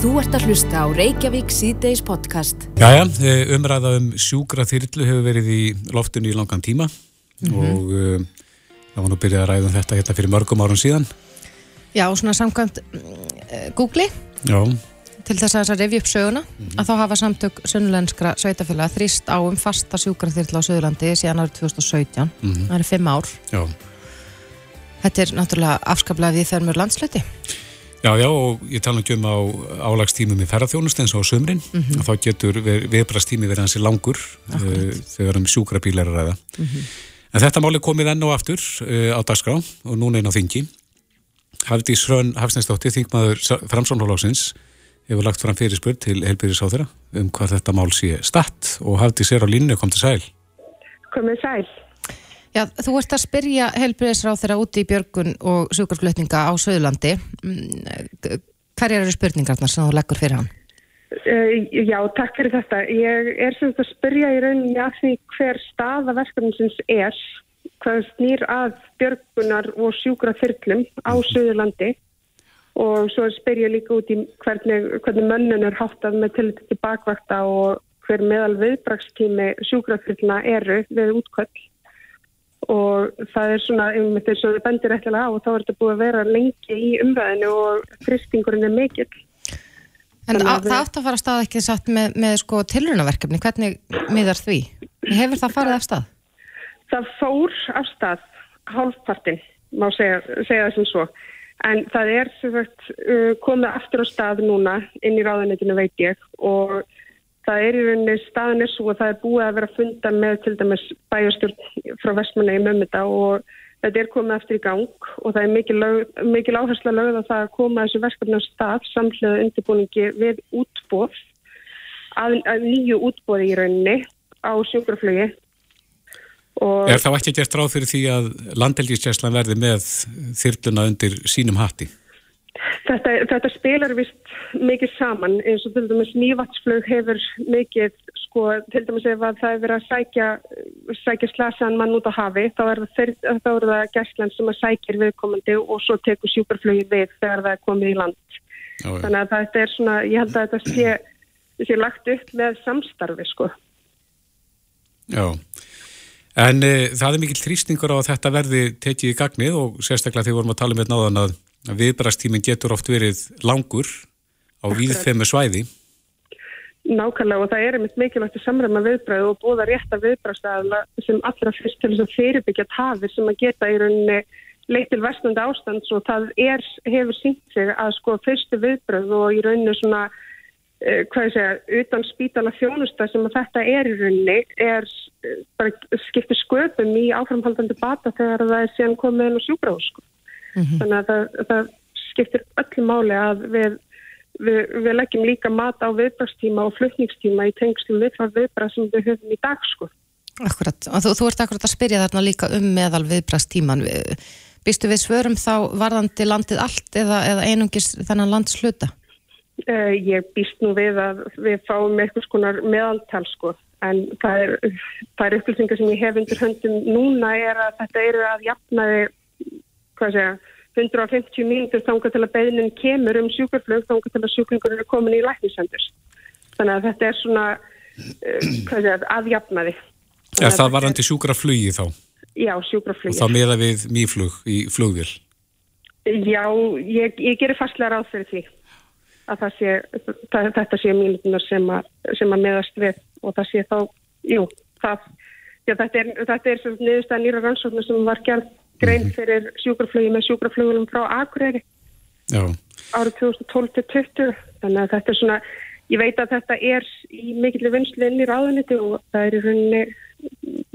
Þú ert að hlusta á Reykjavík síðdeis podcast. Jæja, eh, umræða um sjúkra þyrlu hefur verið í loftinu í langan tíma mm -hmm. og uh, það var nú byrjað að ræða um þetta hérna fyrir mörgum árum síðan. Já, svona samkvæmt uh, Google Já. til þess að þess að revja upp söguna mm -hmm. að þá hafa samtök sönnulenskra sveitafélag þrýst á um fasta sjúkra þyrlu á Söðurlandi síðan árið 2017. Mm -hmm. Það er fimm ár. Já. Þetta er náttúrulega afskaplega við þörmur landsluti. Já, já, og ég tala ekki um á álagstímum í ferðarþjónust eins og á sömrin mm -hmm. þá getur viðbrastími verið hansi langur uh, þegar um sjúkra bílar að ræða. Mm -hmm. En þetta máli komið enn og aftur uh, á dagskrá og núna einn á þingi. Hafdís Hrönn Hafsnæsdóttir, þingmaður Framsónhólagsins, hefur lagt fram fyrirspurð til helbyrðisáþurra um hvað þetta mál sé statt og Hafdís er á línu, kom til sæl. Komið sæl. Já, þú ert að spyrja helbriðisráð þeirra úti í Björgun og sjúkarflutninga á Söðurlandi. Mm, hver eru spurningarna sem þú leggur fyrir hann? Uh, já, takk fyrir þetta. Ég er sem þetta að spyrja í rauninni að því hver staða verkefninsins er, hvað snýr að Björgunar og sjúkrafyrlum á Söðurlandi og svo spyr ég líka út í hvernig, hvernig mönnun er háttað með til þetta bakvakta og hver meðal viðbrakstími sjúkrafyrluna eru við útkvöld og það er svona, einmitt eins og við bendir eftirlega á og þá er þetta búið að vera lengi í umræðinu og fristingurinn er mikill. En að það átt að fara að stað ekki satt með, með sko tilrunaverkefni, hvernig miðar því? Hefur það farið af stað? Það fór af stað hálfpartin, má segja, segja það sem svo. En það er sagt, uh, komið aftur á stað núna inn í ráðanetinu veit ég og það er í rauninni staðin er svo að það er búið að vera funda með til dæmis bæjastjórn frá vestmanna í mömmita og þetta er komið eftir í gang og það er mikil, lög, mikil áhersla lögð að það koma þessu verkefni á stað samlega undirbúningi við útbóð að, að nýju útbóði í rauninni á sjúkraflögi Er þá ekki gert ráð fyrir því að landelgistjæslan verði með þyrluna undir sínum hatti? Þetta, þetta spilar vist mikið saman eins og til dæmis nývatsflög hefur mikið, sko, til dæmis ef það er verið að sækja, sækja slasaðan mann út á hafi, þá er það, það gæslan sem að sækjir viðkomandi og svo tekur sjúkarflögi við þegar það er komið í land. Já, Þannig að þetta er svona, ég held að þetta sé, sé lagt upp með samstarfi, sko. Já, en e, það er mikill þrýstingur á að þetta verði tekið í gagnið og sérstaklega því vorum að tala um náðan að að viðbrastíminn getur oft verið langur á viðfemi svæði. Nákvæmlega og það er einmitt mikilvægt að samræma viðbræðu og búða rétta viðbræðstæðala sem allra fyrst til þess að fyrirbyggja tafir sem að geta í rauninni leitil vestnandi ástand og það er, hefur sínt sig að sko fyrstu viðbræð og í rauninni svona eh, hvað ég segja, utan spítala þjónusta sem að þetta er í rauninni er eh, bara skiptir sköpum í áframhaldandi bata þegar það er síðan komið inn á sjúbráð sko. Mm -hmm. Þannig að það, það skiptir öllu máli að við, við, við leggjum líka mat á viðbrakstíma og flutningstíma í tengslu við það viðbrak sem við höfum í dag sko. Akkurat, og þú, þú ert akkurat að spyrja þarna líka um meðal viðbrakstíman. Býstu við svörum þá varðandi landið allt eða, eða einungis þennan landsluta? Uh, ég býst nú við að við fáum eitthvað skonar meðaltal sko en það er, það er upplýsingar sem ég hef undir höndum núna er að þetta eru að jafnaði hvað segja, 150 mínútur þángar til að beðnin kemur um sjúkarflög þángar til að sjúklingur eru komin í læknisendur. Þannig að þetta er svona, uh, hvað segja, aðjafnaði. Er það varandi sjúkraflugi þá? Já, sjúkraflugi. Og þá meða við mýflug í flugvil? Já, ég, ég gerir fastlega ráð fyrir því að sé, það, þetta sé mínutunar sem, sem að meðast við og það sé þá, jú, það, já, þetta er, er svona niðurstæða nýra rannsóknar sem var gerð grein mhm. fyrir sjúkraflögi með sjúkraflögunum frá Akureyri Já. árið 2012-2020 þannig að þetta er svona ég veit að þetta er í mikilvæg vinslu inn í ráðuniti og það er í rauninni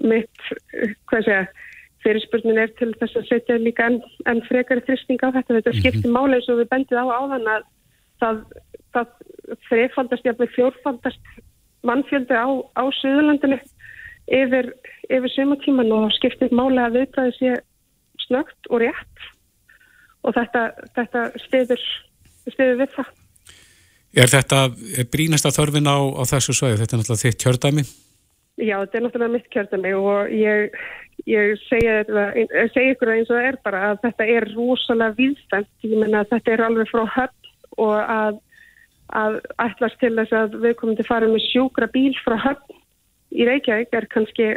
mitt, hvað segja fyrirspurnin er til þess að setja líka enn en frekari þristing á þetta þetta mhm. skiptir máli eins og við bendið á áðan að það, það þrefaldast, jáfnveg fjórfaldast mannfjöldi á, á Suðurlandinu yfir, yfir sumatíman og skiptir máli að viðbræði sé snögt og rétt og þetta, þetta stiður, stiður við það. Er þetta er brínasta þörfin á, á þessu svæðu? Þetta er náttúrulega þitt kjördæmi? Já, þetta er náttúrulega mitt kjördæmi og ég, ég segja, ykkur eins og það er bara að þetta er rosalega viðstænt. Ég menna að þetta er alveg frá höll og að að ætlast til þess að við komum til að fara með sjúkra bíl frá höfn í Reykjavík er kannski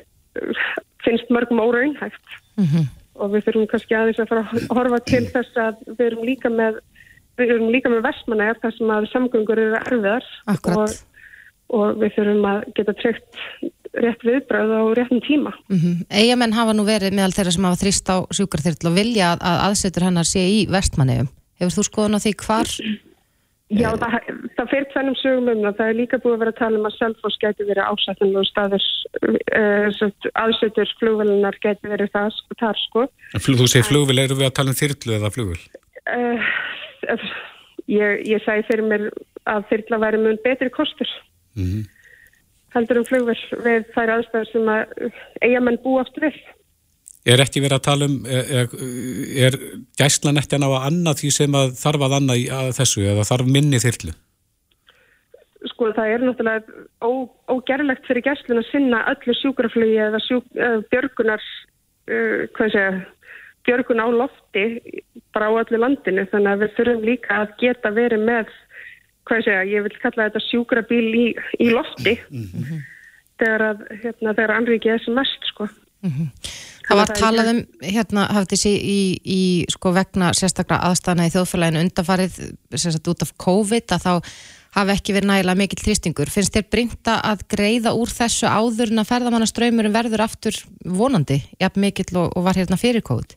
finnst mörgum óraunhæft mm -hmm. Og við þurfum kannski aðeins að fara að horfa til þess að við erum líka með við erum líka með versmanægar þar sem að samgöngur eru erfiðar og, og við þurfum að geta tryggt rétt viðbröð á réttum tíma. Mm -hmm. Eigamenn hafa nú verið meðal þeirra sem hafa þrýst á sjúkarþyrl og vilja að aðsetur hennar sé í vestmanniðum. Hefur þú skoðun á því hvar? Já, það, það fyrir tvennum sögum um það. Það er líka búið að vera að tala um að Selfos geti verið ásættanlega staður uh, aðsetur flugvelinar geti verið það, þar sko. Þú segir flugvel, eru við að tala um þyrlu eða flugvel? Uh, ég, ég segi fyrir mér að þyrla væri mjög betri kostur. Mm heldur um flugvel við þær aðstæður sem að eigamenn bú aftur við. Er ekki verið að tala um, er, er gæslan ekki að ná að annað því sem að þarf að annað í að þessu eða þarf minni þyrlu? Sko það er náttúrulega ó, ógerlegt fyrir gæslun að sinna öllu sjúkraflugi eða sjúk, uh, björgunar, uh, hvað segja, björgun á lofti bara á öllu landinu þannig að við þurfum líka að geta verið með hvað segja, ég vil kalla þetta sjúkra bíl í, í lofti mm -hmm. þegar að, hérna, þegar anrikið er sem mest, sko. Mm -hmm. Það var talað um, hérna, hafði þessi í, í, sko, vegna sérstaklega aðstæðana í þjóðfélaginu undanfarið, sérstaklega út af COVID, að þá hafi ekki verið nægilega mikill þrýstingur. Finnst þér brinta að greiða úr þessu áður en að ferðamannaströymurum verður aftur vonandi, jafn mikill og, og var hérna fyrir COVID?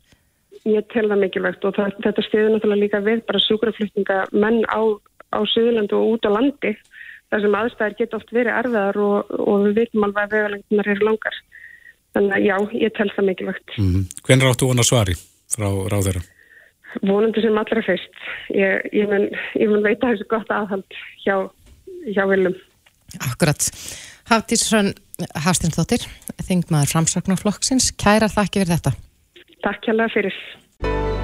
Ég tel það mikilvægt og það, þetta stiður náttúrulega líka við bara sjúkraflutninga menn á á Suðurlandu og út á landi þar sem aðstæðir geta oft verið erfiðar og, og við veitum alveg að vegalengtunar eru langar. Þannig að já, ég tel það mikilvægt. Mm -hmm. Hvernig ráttu vona svari frá ráðeira? Vonandi sem allra fyrst. Ég, ég, mun, ég mun veita þessu gott aðhald hjá, hjá viljum. Akkurat. Haftísson Hafstinsdóttir, þingmaður framsaknarflokksins. Kæra þakki fyrir þetta. Takk hjá það fyrir.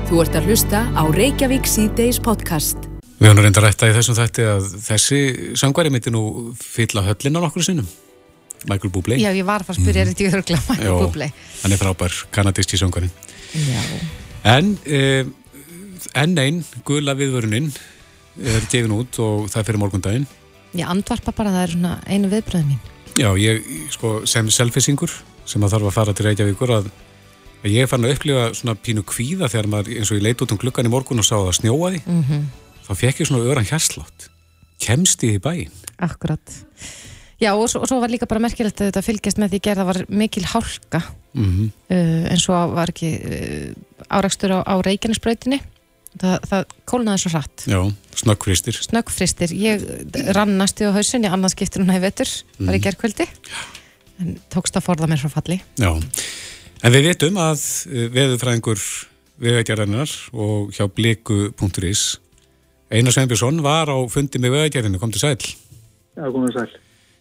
Þú ert að hlusta á Reykjavík C-Days podcast. Við höfum reynda að rætta í þessum þætti að þessi sangværi myndi nú fylla höllin á nokkur sinnum. Michael Bublé. Já, ég var að fara að spyrja, er þetta í örgla Michael Jó, Bublé? Hann er frábær, kanadíski sangværi. Já. En eh, enn einn, gula viðvöruninn er gefin út og það fyrir morgundaginn. Ég andvarpa bara, það er svona einu viðbröðum mín. Já, ég sko, sem selfisingur sem að þarf að fara til Reykjavíkur að ég er farin að upplifa svona pínu kvíða þegar maður eins og ég leit út um klukkan í morgun og sá það snjóaði. Mm -hmm þá fekk ég svona öran hérslátt kemst í bæin Akkurat Já og svo, og svo var líka bara merkilegt að þetta fylgjast með því gerða var mikil hálka mm -hmm. uh, en svo var ekki uh, árakstur á, á Reykjanesbröytinni það, það kólnaði svo hratt Já, snöggfristir Snöggfristir, ég rannast í á hausin ég annars skiptir hún að vetur, mm. var í mhm. gerðkvöldi en tókst að forða mér frá falli Já, en við veitum að uh, veðurfræðingur vegagerðarnar og hjá bliku.is Einar Sveinbjörnsson var á fundi með vegagerðinu, kom til sæl. Já, kom til sæl.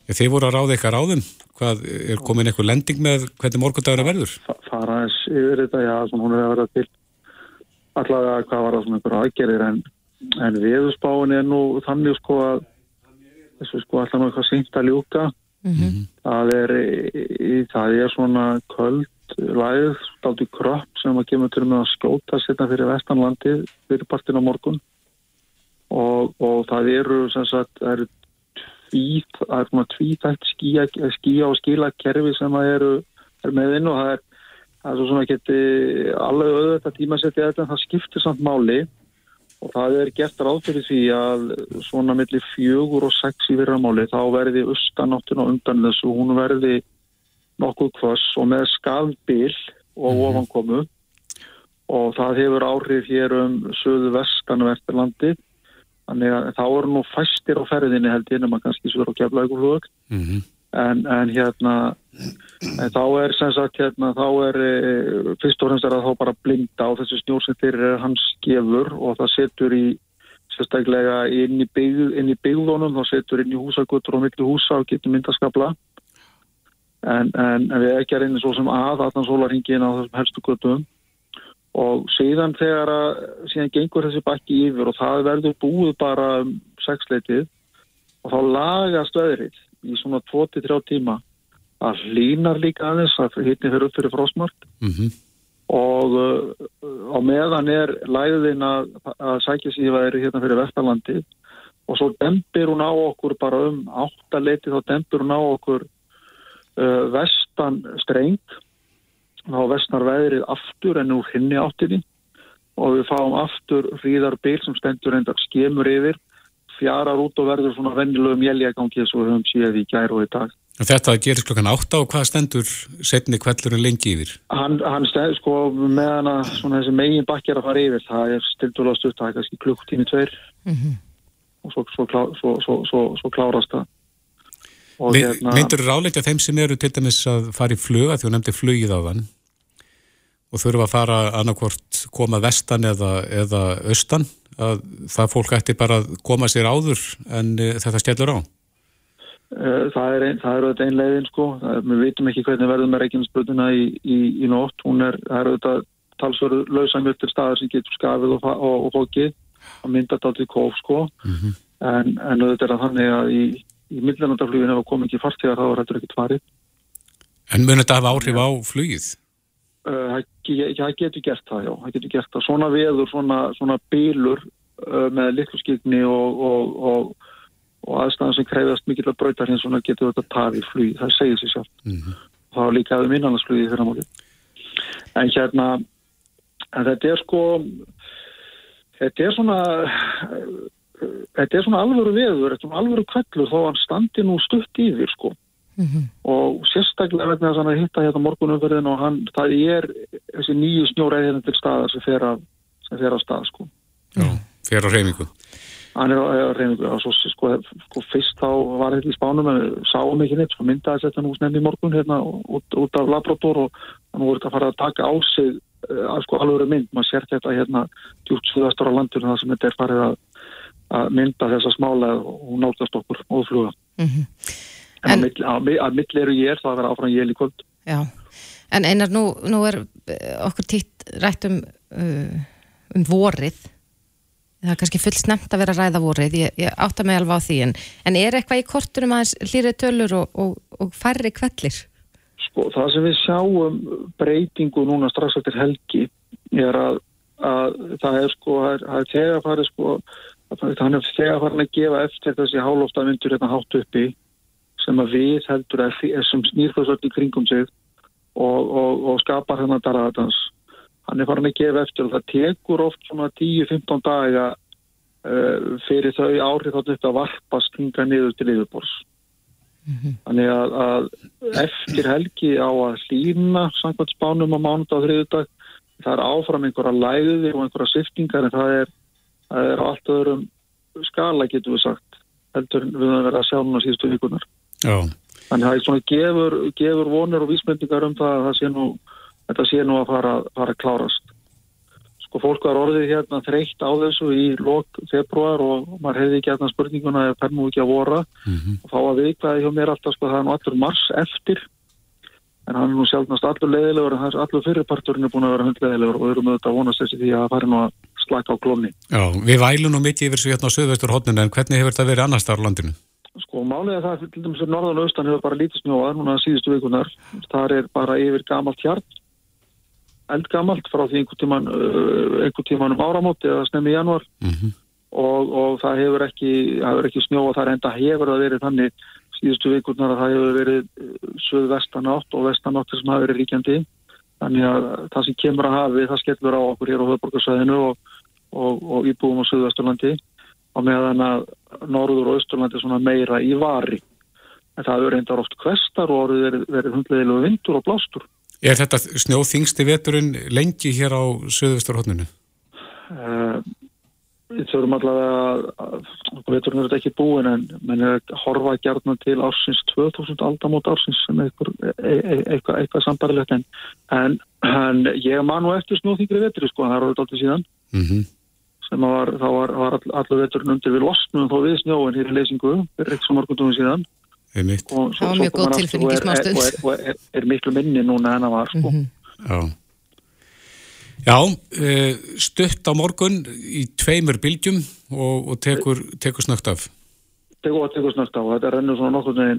Þið voru að ráða eitthvað ráðum. Hvað, er komin eitthvað lending með hvernig morgundagur er verður? Fara eins yfir þetta, já, svona hún er að vera til allavega hvað var það svona einhverja aðgerðir en, en viðspáin er nú þannig sko að þessu sko alltaf nú eitthvað seint að ljúka. Mm -hmm. Það er, í, það er svona köld læð, státt í kropp sem að kemur til með að skóta sérna fyrir vestanlandi fyrir partin á morgun og, og það eru sem sagt, það eru tvít, það er svona tvítætt skíja, skíja og skila kerfi sem það eru er með inn og það er það er svo svona geti alveg auðvitað tímasetti þetta en það skiptir samt máli. Og það er gert ráð fyrir því að svona millir fjögur og sex í virramáli þá verði austanáttun og undan þessu hún verði nokkuð kvass og með skafbil og -hmm. ofankomu. Og það hefur áhrif hér um söðu vestan og eftirlandi Þannig að þá eru nú fæstir á ferðinni held ég nema kannski svo á keflauguflug mm -hmm. en, en hérna en þá er sem sagt hérna þá er e, fyrst og fremst er að þá bara blinda á þessu snjór sem þeir eru hans gefur og það setur í sérstaklega inn í, byggð, inn í byggðunum þá setur inn í húsagutur og milli húsa og getur myndaskabla en, en, en við ekki er einnig svo sem að allan sólarhingin á þessum helstu gutum og síðan þegar að síðan gengur þessi bakki yfir og það verður búið bara um sexleitið og þá lagast öðrið í svona 2-3 tíma. Að hlínar líka aðeins að hittni fyrir upp fyrir frósmark mm -hmm. og uh, á meðan er læðin að, að sækja síðan hérna fyrir Vestalandi og svo dempir hún á okkur bara um áttaleiti þá dempir hún á okkur uh, vestan streng þá vestnar veðrið aftur en úr hinni áttinni. Og við fáum aftur hríðarbil sem stendur endar skemur yfir. Fjarar út og verður svona vennilegum jæljagangi eins og við höfum séð í gæru og í dag. Þetta gerist klokkan átta og hvað stendur setni kvellurinn lengi yfir? Hann, hann stendur sko meðan að svona þessi megin bakkjar að fara yfir. Það er stildulega stutt, það er kannski klukktími tveir. Mm -hmm. og svo, svo, klá, svo, svo klárast það. Hérna, Myndur þú ráleika þeim sem eru til dæmis að fara í fluga því þú nefndi flugið á þann og þurfa að fara annarkvort koma vestan eða, eða austan að það fólk ætti bara að koma sér áður en uh, þetta stjælur á? Eh, það er, ein, það er auðvitað einn leiðin sko, er, við veitum ekki hvernig verðum með Reykjanesbröðuna í, í, í nótt, hún er, það er auðvitað talsverðu lausamjöftir staðar sem getur skafið og, og, og fókið að mynda þetta til kóf sko, mm -hmm. en, en auðvitað er það þannig að í, í millinandafluginu ef það kom ekki fartíðar þá er þetta ekki tvarið. En mun þetta hafa áhrif á flugið? Uh, það getur gert það, já, það getur gert það. Svona veður, svona, svona bílur uh, með likluskigni og, og og aðstæðan sem kreyðast mikill að brauta hins og getur þetta tafi flug, það segir sér sjálf mm -hmm. þá er líka aðeins innanlandsflugið fyrir ámálið en hérna en þetta er sko þetta er svona þetta er svona alvöru veður þetta er svona alvöru kvellur þó hann standi nú stutt yfir sko mm -hmm. og sérstaklega vegna þess að hann hitta hérna morgunumferðin og hann, það er þessi nýju snjóræðin hérna til staðar sem fer af, sem fer af stað sko Já, fer á reyningu hann er á reyningu og svo sko, sko fyrst þá var þetta í spánum en sáum ekki neitt, sko myndaði þetta nú snemmi morgun hérna út, út af Labrador og hann voru þetta að fara að taka á sig að sko alveg mynd, maður sér þetta hérna djúpt suðastar á landinu það sem þetta er farið að, að mynda þessa smála og nálgast okkur og fluga mm -hmm. En, en að, að, að mill eru ég það að vera áfram ég líkvöld Já, en einar nú, nú er eh, okkur títt rætt um uh, um vorið. Það er kannski fullt snemt að vera ræða vorið, ég, ég átta mig alveg á því. En, en er eitthvað í kortunum aðeins hlýrið tölur og, og, og færri kvellir? Sko það sem við sjáum breytingu núna strax eftir helgi er að, að það er sko, það er þegar farið sko, þannig að þegar farin að gefa eftir þessi hálóftavindur hérna hátt uppi sem að við heldur að sem snýrfæðsvöld í kringum sig og, og skapar hérna daraðans hann er farin að gefa eftir og það tekur oft svona 10-15 daga uh, fyrir þau áhrif þátt upp að varpast hinga niður til yfirbors. Mm -hmm. Þannig að, að eftir helgi á að hlýna samkvæmt spánum á mánudag og þriðudag það er áfram einhverja læði og einhverja siftingar en það er, það er allt öðrum skala getur við sagt heldur við að vera að sjá núna síðustu vikunar. Já. Þannig að það gefur, gefur vonur og vísmyndingar um það að það sé nú þetta sé nú að fara, fara að klárast. Sko fólk var orðið hérna þreytt á þessu í lok februar og maður hefði ekki hérna spurninguna að það er nú ekki að vora mm -hmm. og þá að viðkvæði hjá mér alltaf sko það er nú allur mars eftir en hann er nú sjálfnast allur leðilegur en allur fyrirparturinn er búin að vera hundleðilegur og við erum auðvitað að vonast þessi því að það fari nú að slaka á klóni. Já, við vælum nú mikið yfir svo hérna á söðvestur hodninu en hvernig hefur þetta verið annars þar á landinu? Sko málega það til dæmis er norðan og austan hefur bara lítið snjóað núna síðustu vikunar. Það er bara yfir gamalt hjart eldgamalt frá því einhver tíman, uh, einhver tíman um áramóti eða snemmi í januar mm -hmm. og, og það hefur ekki, ekki snjóa þar enda hefur það verið þannig síðustu vikurnar að það hefur verið uh, söð vestanátt og vestanátt sem hafi verið ríkjandi þannig að það sem kemur að hafi það skellur á okkur hér á höfðborgarsvæðinu og, og, og íbúum á söðvesturlandi og meðan að norður og austurlandi svona meira í vari en það hefur reyndar oft kvestar og verið, verið hundleðilegu vindur og blástur Er þetta snjóþingsti veturinn lengi hér á söðusturhóttnunu? Uh, við þurfum allavega veturinn er þetta ekki búin en menn er að horfa gerðna til ársins 2000 aldamót ársins sem er eitthvað, eitthvað, sambarilegt en, en, en ég man nú eftir snjóþingri vetri sko, það er orðið alltaf síðan mm -hmm. Sem var, þá var, var all, allavega veturinn undir. Við losnum þó við snjóin hér í leysingu fyrir eitthvað morgundum síðan. Svo, það var mjög góð tilfinning í smá stund og er, og er, er miklu minni núna en það var sko. mm -hmm. Já, Já uh, stutt á morgun í tveimur bylgjum og, og tekur, tekur snögt af. Tekur, tekur snögt af og þetta rennur svona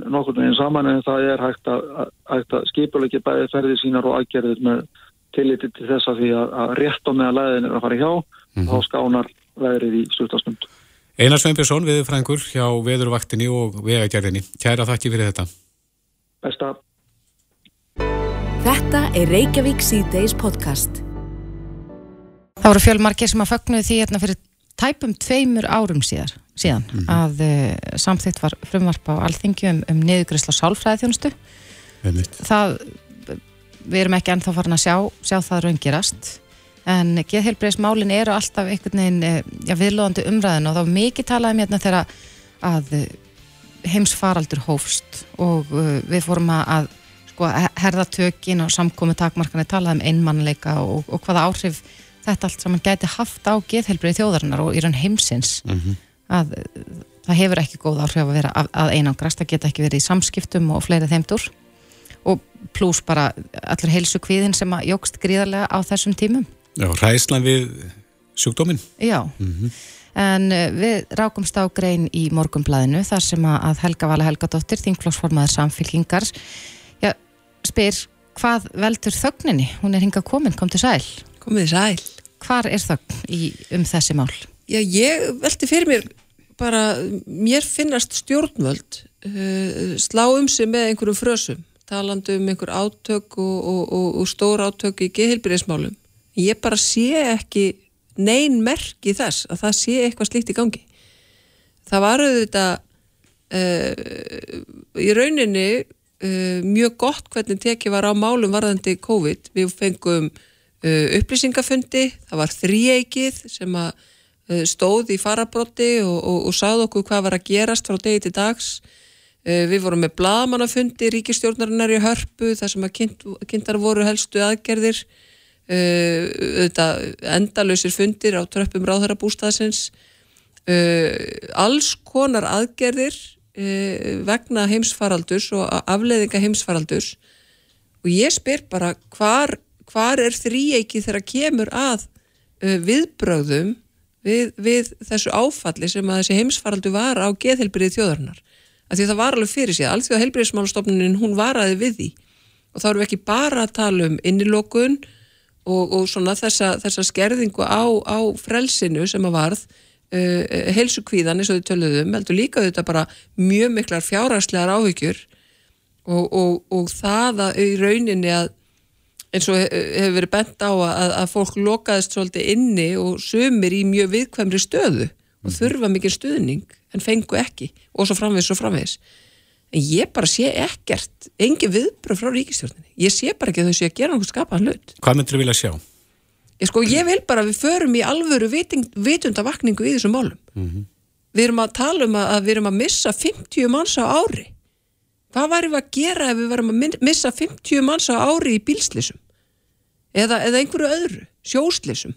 nokkur veginn saman en það er hægt að, að skipulegja bæði ferðir sínar og aðgerðir með tilliti til þess að því að, að rétt á með að læðin er að fara hjá mm -hmm. þá skánar veðrið í stuttastundu Einar Sveinbjörnsson, viðurfrængur hjá veðurvaktinni og vegagerðinni. Kæra þakki fyrir þetta. Besta. Þetta er Reykjavík C-Days podcast. Það voru fjölmarkið sem að fögnuði því hérna fyrir tæpum tveimur árum síðar, síðan mm -hmm. að uh, samþitt var frumvarp á alþingi um, um niðugrisla sálfræði þjónustu. Það, við erum ekki ennþá farin að sjá, sjá það raungirast en geðheilbreyðismálin eru alltaf einhvern veginn eh, ja, viðlóðandi umræðin og þá mikið talaðum hérna þegar að eh, heimsfaraldur hófst og uh, við fórum að sko, herða tökin og samkomi takmarkana talaðum einmannleika og, og hvaða áhrif þetta allt saman gæti haft á geðheilbreyði þjóðarinnar og í raun heimsins. Mm -hmm. að það hefur ekki góð áhrif að vera að, að einangrast, það geta ekki verið í samskiptum og fleiri þeimdur og pluss bara allir heilsu kviðin sem að jógst gríðarlega á þessum tímum Já, ræðslan við sjúkdóminn. Já, mm -hmm. en eh, við rákumst á grein í morgumblæðinu þar sem að Helga Vala Helgadóttir, þingflóksformaður samfélkingar, já, spyr hvað veldur þögninni? Hún er hinga komin, kom til sæl. Komið sæl. Hvar er þögn í, um þessi mál? Já, ég veldi fyrir mér bara, mér finnast stjórnvöld uh, slá um sig með einhverjum frösum, talandu um einhver átök og, og, og, og stór átök í geðheilbyrðismálum ég bara sé ekki neyn merki þess að það sé eitthvað slíkt í gangi. Það var auðvitað uh, í rauninni uh, mjög gott hvernig tekið var á málum varðandi COVID. Við fengum uh, upplýsingafundi það var þrýeikið sem að stóð í farabrotti og, og, og sagði okkur hvað var að gerast frá degi til dags. Við vorum með bladamannafundi ríkistjórnarinnar í hörpu þar sem að kind, kindar voru helstu aðgerðir uh, endalösir fundir á tröppum ráðhærabústaðsins uh, alls konar aðgerðir uh, vegna heimsfaraldurs og afleiðinga heimsfaraldurs. Og ég spyr bara hvar, hvar er þrýeiki þegar kemur að viðbröðum við, við þessu áfalli sem að þessi heimsfaraldu var á geðhelbrið þjóðarnar af því það var alveg fyrir sig, að heilbreyðismálastofnunin hún varaði við því. Og þá erum við ekki bara að tala um innilokun og, og svona þessa, þessa skerðingu á, á frelsinu sem að varð uh, heilsukvíðan eins og þau töluðum, heldur líka þetta bara mjög miklar fjárhagslegar áhyggjur og, og, og það að í rauninni að eins og hefur verið bent á að, að fólk lokaðist svolítið inni og sömur í mjög viðkvæmri stöðu og mhm. þurfa mikil stuðning en fengu ekki og svo framvegs og framvegs en ég bara sé ekkert engi viðbröð frá ríkistjórnini ég sé bara ekki að þau sé að gera náttúrulega skapaðan hlut. Hvað myndur þú vilja sjá? Ég, sko, ég vil bara að við förum í alvöru vitundavakningu í þessum málum. Mm -hmm. við erum að tala um að, að við erum að missa 50 manns á ári. Hvað varum við að gera ef við varum að missa 50 manns á ári í bílslisum eða, eða einhverju öðru sjóslisum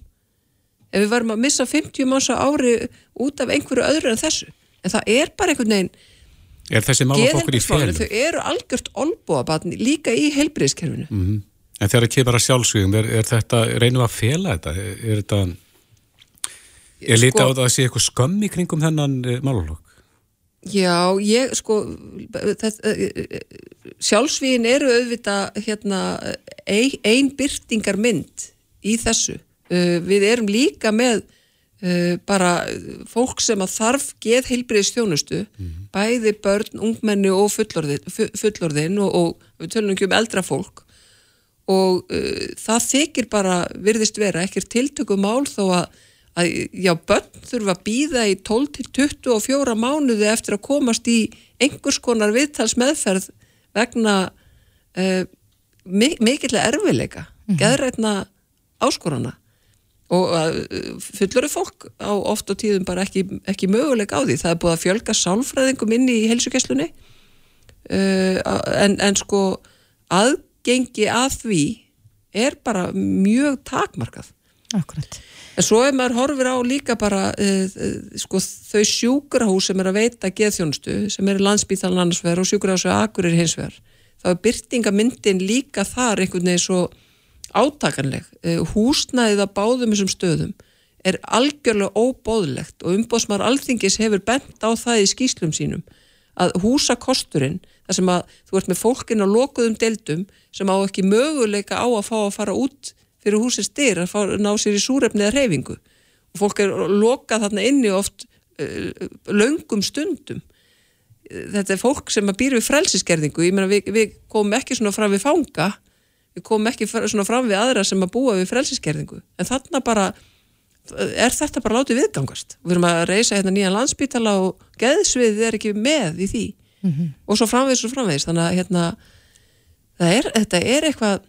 ef við varum að missa 50 manns á ári út af einhverju öðru en þessu. En það er bara einhvern veginn Er þessi málaflokkur í félum? Þau eru algjört olbúabatn líka í heilbriðskerfinu. Mm -hmm. En þegar það kemur að sjálfsvíðum, er, er þetta, reynum að fela þetta? Er, þetta, er sko, lítið á það að sé eitthvað skömm í kringum þennan eh, málaflokk? Já, ég, sko, þetta, sjálfsvíðin eru auðvitað hérna, ein, ein byrtingar mynd í þessu. Uh, við erum líka með Uh, bara fólk sem að þarf geð heilbriðis þjónustu mm -hmm. bæði börn, ungmenni og fullorðin, fullorðin og, og við tölum ekki um eldra fólk og uh, það þykir bara virðist vera ekkert tiltöku mál þó að, að já, börn þurfa að býða í 12-24 mánuði eftir að komast í einhvers konar viðtals meðferð vegna uh, mikillega erfileika, mm -hmm. geðrætna áskorana og fullur er fólk á oft og tíðum bara ekki, ekki möguleik á því. Það er búið að fjölga sálfræðingum inn í helsugesslunni uh, en, en sko aðgengi að því er bara mjög takmarkað. Akkurat. en svo er maður horfir á líka bara uh, uh, sko þau sjúkurahús sem er að veita geðþjónustu sem er landsbítalan annarsverð og sjúkurahús og akurir hinsverð þá er byrtingamyndin líka þar einhvern veginn svo átakanleg. Eh, húsnæðið að báðum þessum stöðum er algjörlega óbóðlegt og umbóðsmar alþingis hefur bent á það í skýslum sínum að húsakosturinn, þar sem að þú ert með fólkin á lokuðum deildum sem á ekki möguleika á að fá að fara út fyrir húsins styr, að fá, ná sér í súrefni eða reyfingu og fólk er lokað þarna inni oft uh, löngum stundum. Þetta er fólk sem að býra við frelsiskerðingu ég meina við, við komum ekki svona fram við fanga við komum ekki svona fram við aðra sem að búa við frelsiskerðingu en þarna bara er þetta bara látið viðgangast við erum að reysa hérna nýjan landsbítala og geðsvið er ekki með í því mm -hmm. og svo framvegis og framvegis þannig að hérna er, þetta er eitthvað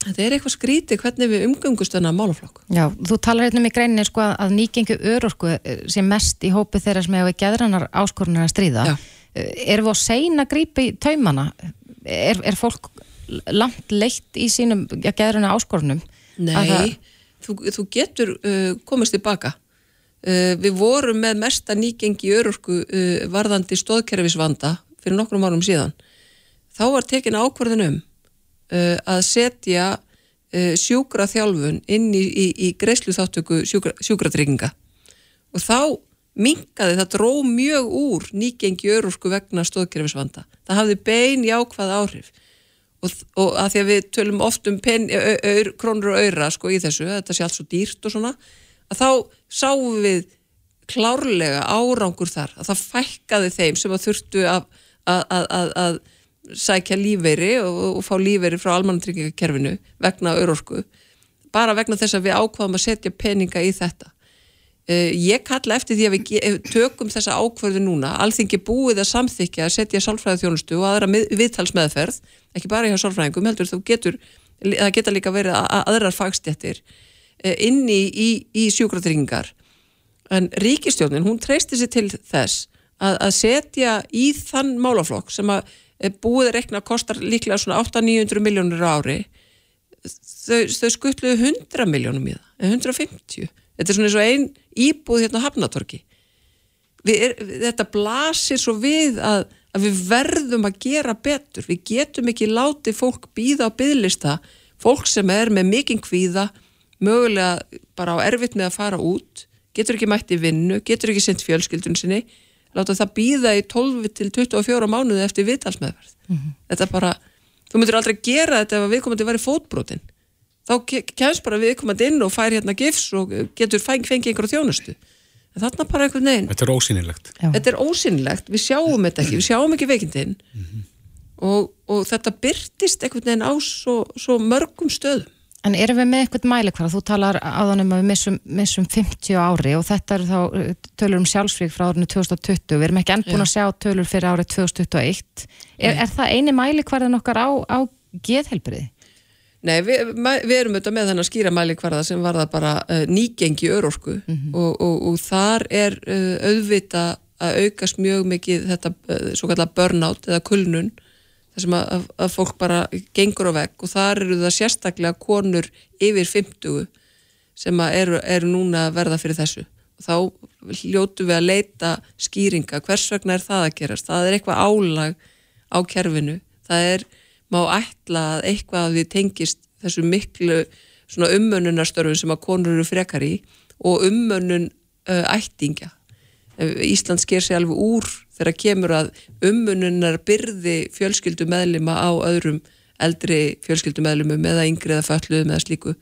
Þetta er eitthvað skrítið hvernig við umgöngust þennan málaflokk. Já, þú talar hérna um í greininni sko að nýgengu örorku sem mest í hópi þeirra sem hefur geðrannar áskorunar að stríða. Já. Erum við að segna grípi taumana? Er, er fólk langt leitt í sínum ja, geðrannar áskorunum? Nei, þú, þú getur uh, komast tilbaka. Uh, við vorum með mesta nýgengi örorku uh, varðandi stóðkerfisvanda fyrir nokkrum árum síðan. Þá var tekin ákvarðin um uh, að setja uh, sjúkra þjálfun inn í, í, í greiðslu þáttöku sjúkra, sjúkratrygginga og þá mingaði, það dró mjög úr nýgengi örúrsku vegna stóðkerfisvanda. Það hafði bein jákvæð áhrif og, og að því að við tölum oft um pen, ö, ö, krónur og öyra sko í þessu, þetta sé allt svo dýrt og svona, að þá sáum við klárlega árangur þar, að það fækkaði þeim sem að þurftu að, að, að, að sækja lífeyri og, og fá lífeyri frá almannatryggingakerfinu vegna örorku bara vegna þess að við ákvaðum að setja peninga í þetta. Ég kalla eftir því að við tökum þessa ákvörðu núna, alþingi búið að samþykja að setja sálfræði þjónustu og aðra viðtalsmeðferð, ekki bara hjá sálfræðingum heldur þú getur, það geta líka verið aðrar fagstjættir uh, inn í, í, í sjúkratryggingar. En ríkistjónin, hún treysti sér til þess að, að setja í þann málaflokk sem að búið að rekna kostar líklega svona 800-900 miljónur ári. Þau, þau skuttluðu 100 miljónum í það 150, þetta er svona eins og einn íbúð hérna á Hafnatorki er, þetta blasir svo við að, að við verðum að gera betur, við getum ekki látið fólk býða á byðlista fólk sem er með mikinn kvíða mögulega bara á erfitt með að fara út getur ekki mætt í vinnu, getur ekki sendt fjölskyldun sinni. Láta það býða í 12 til 24 mánuði eftir viðtalsmeðverð mm -hmm. þetta bara, þú myndir aldrei gera þetta ef viðkomandi var í fótbrotin þá kemst bara viðkomandi inn og fær hérna gifs og getur feng, fengið einhverju þjónustu en þarna bara einhvern veginn Þetta er ósynilegt Þetta er ósynilegt, við sjáum þetta ekki við sjáum ekki veikindinn mm -hmm. og, og þetta byrtist einhvern veginn á svo, svo mörgum stöðum En erum við með eitthvað mælikvara? Þú talar áðanum að við missum, missum 50 ári og þetta er þá uh, tölur um sjálfsvík frá árinu 2020. Við erum ekki enn búin að sjá tölur fyrir árið 2021. Er, er það eini mælikvarðan okkar á, á geðhelbriði? Nei, við, við erum auðvitað með þennan skýra mælikvarða sem var það bara uh, nýgengi örorku. Mm -hmm. og, og, og þar er uh, auðvita að aukast mjög mikið þetta uh, svo kallar burnout eða kulnun þar sem að, að fólk bara gengur á vegg. Og þar eru það sérstaklega konur yfir 50 sem eru, eru núna að verða fyrir þessu. Og þá hljótu við að leita skýringa, hvers vegna er það að gerast? Það er eitthvað álag á kerfinu, það er má ætla að eitthvað af því tengist þessu miklu umönnunarstörfun sem að konur eru frekar í og umönnun uh, ættingja. Ísland sker sér alveg úr þegar kemur að ummununar byrði fjölskyldumæðlima á öðrum eldri fjölskyldumæðlimum eða yngri eða fölluðum eða slíku.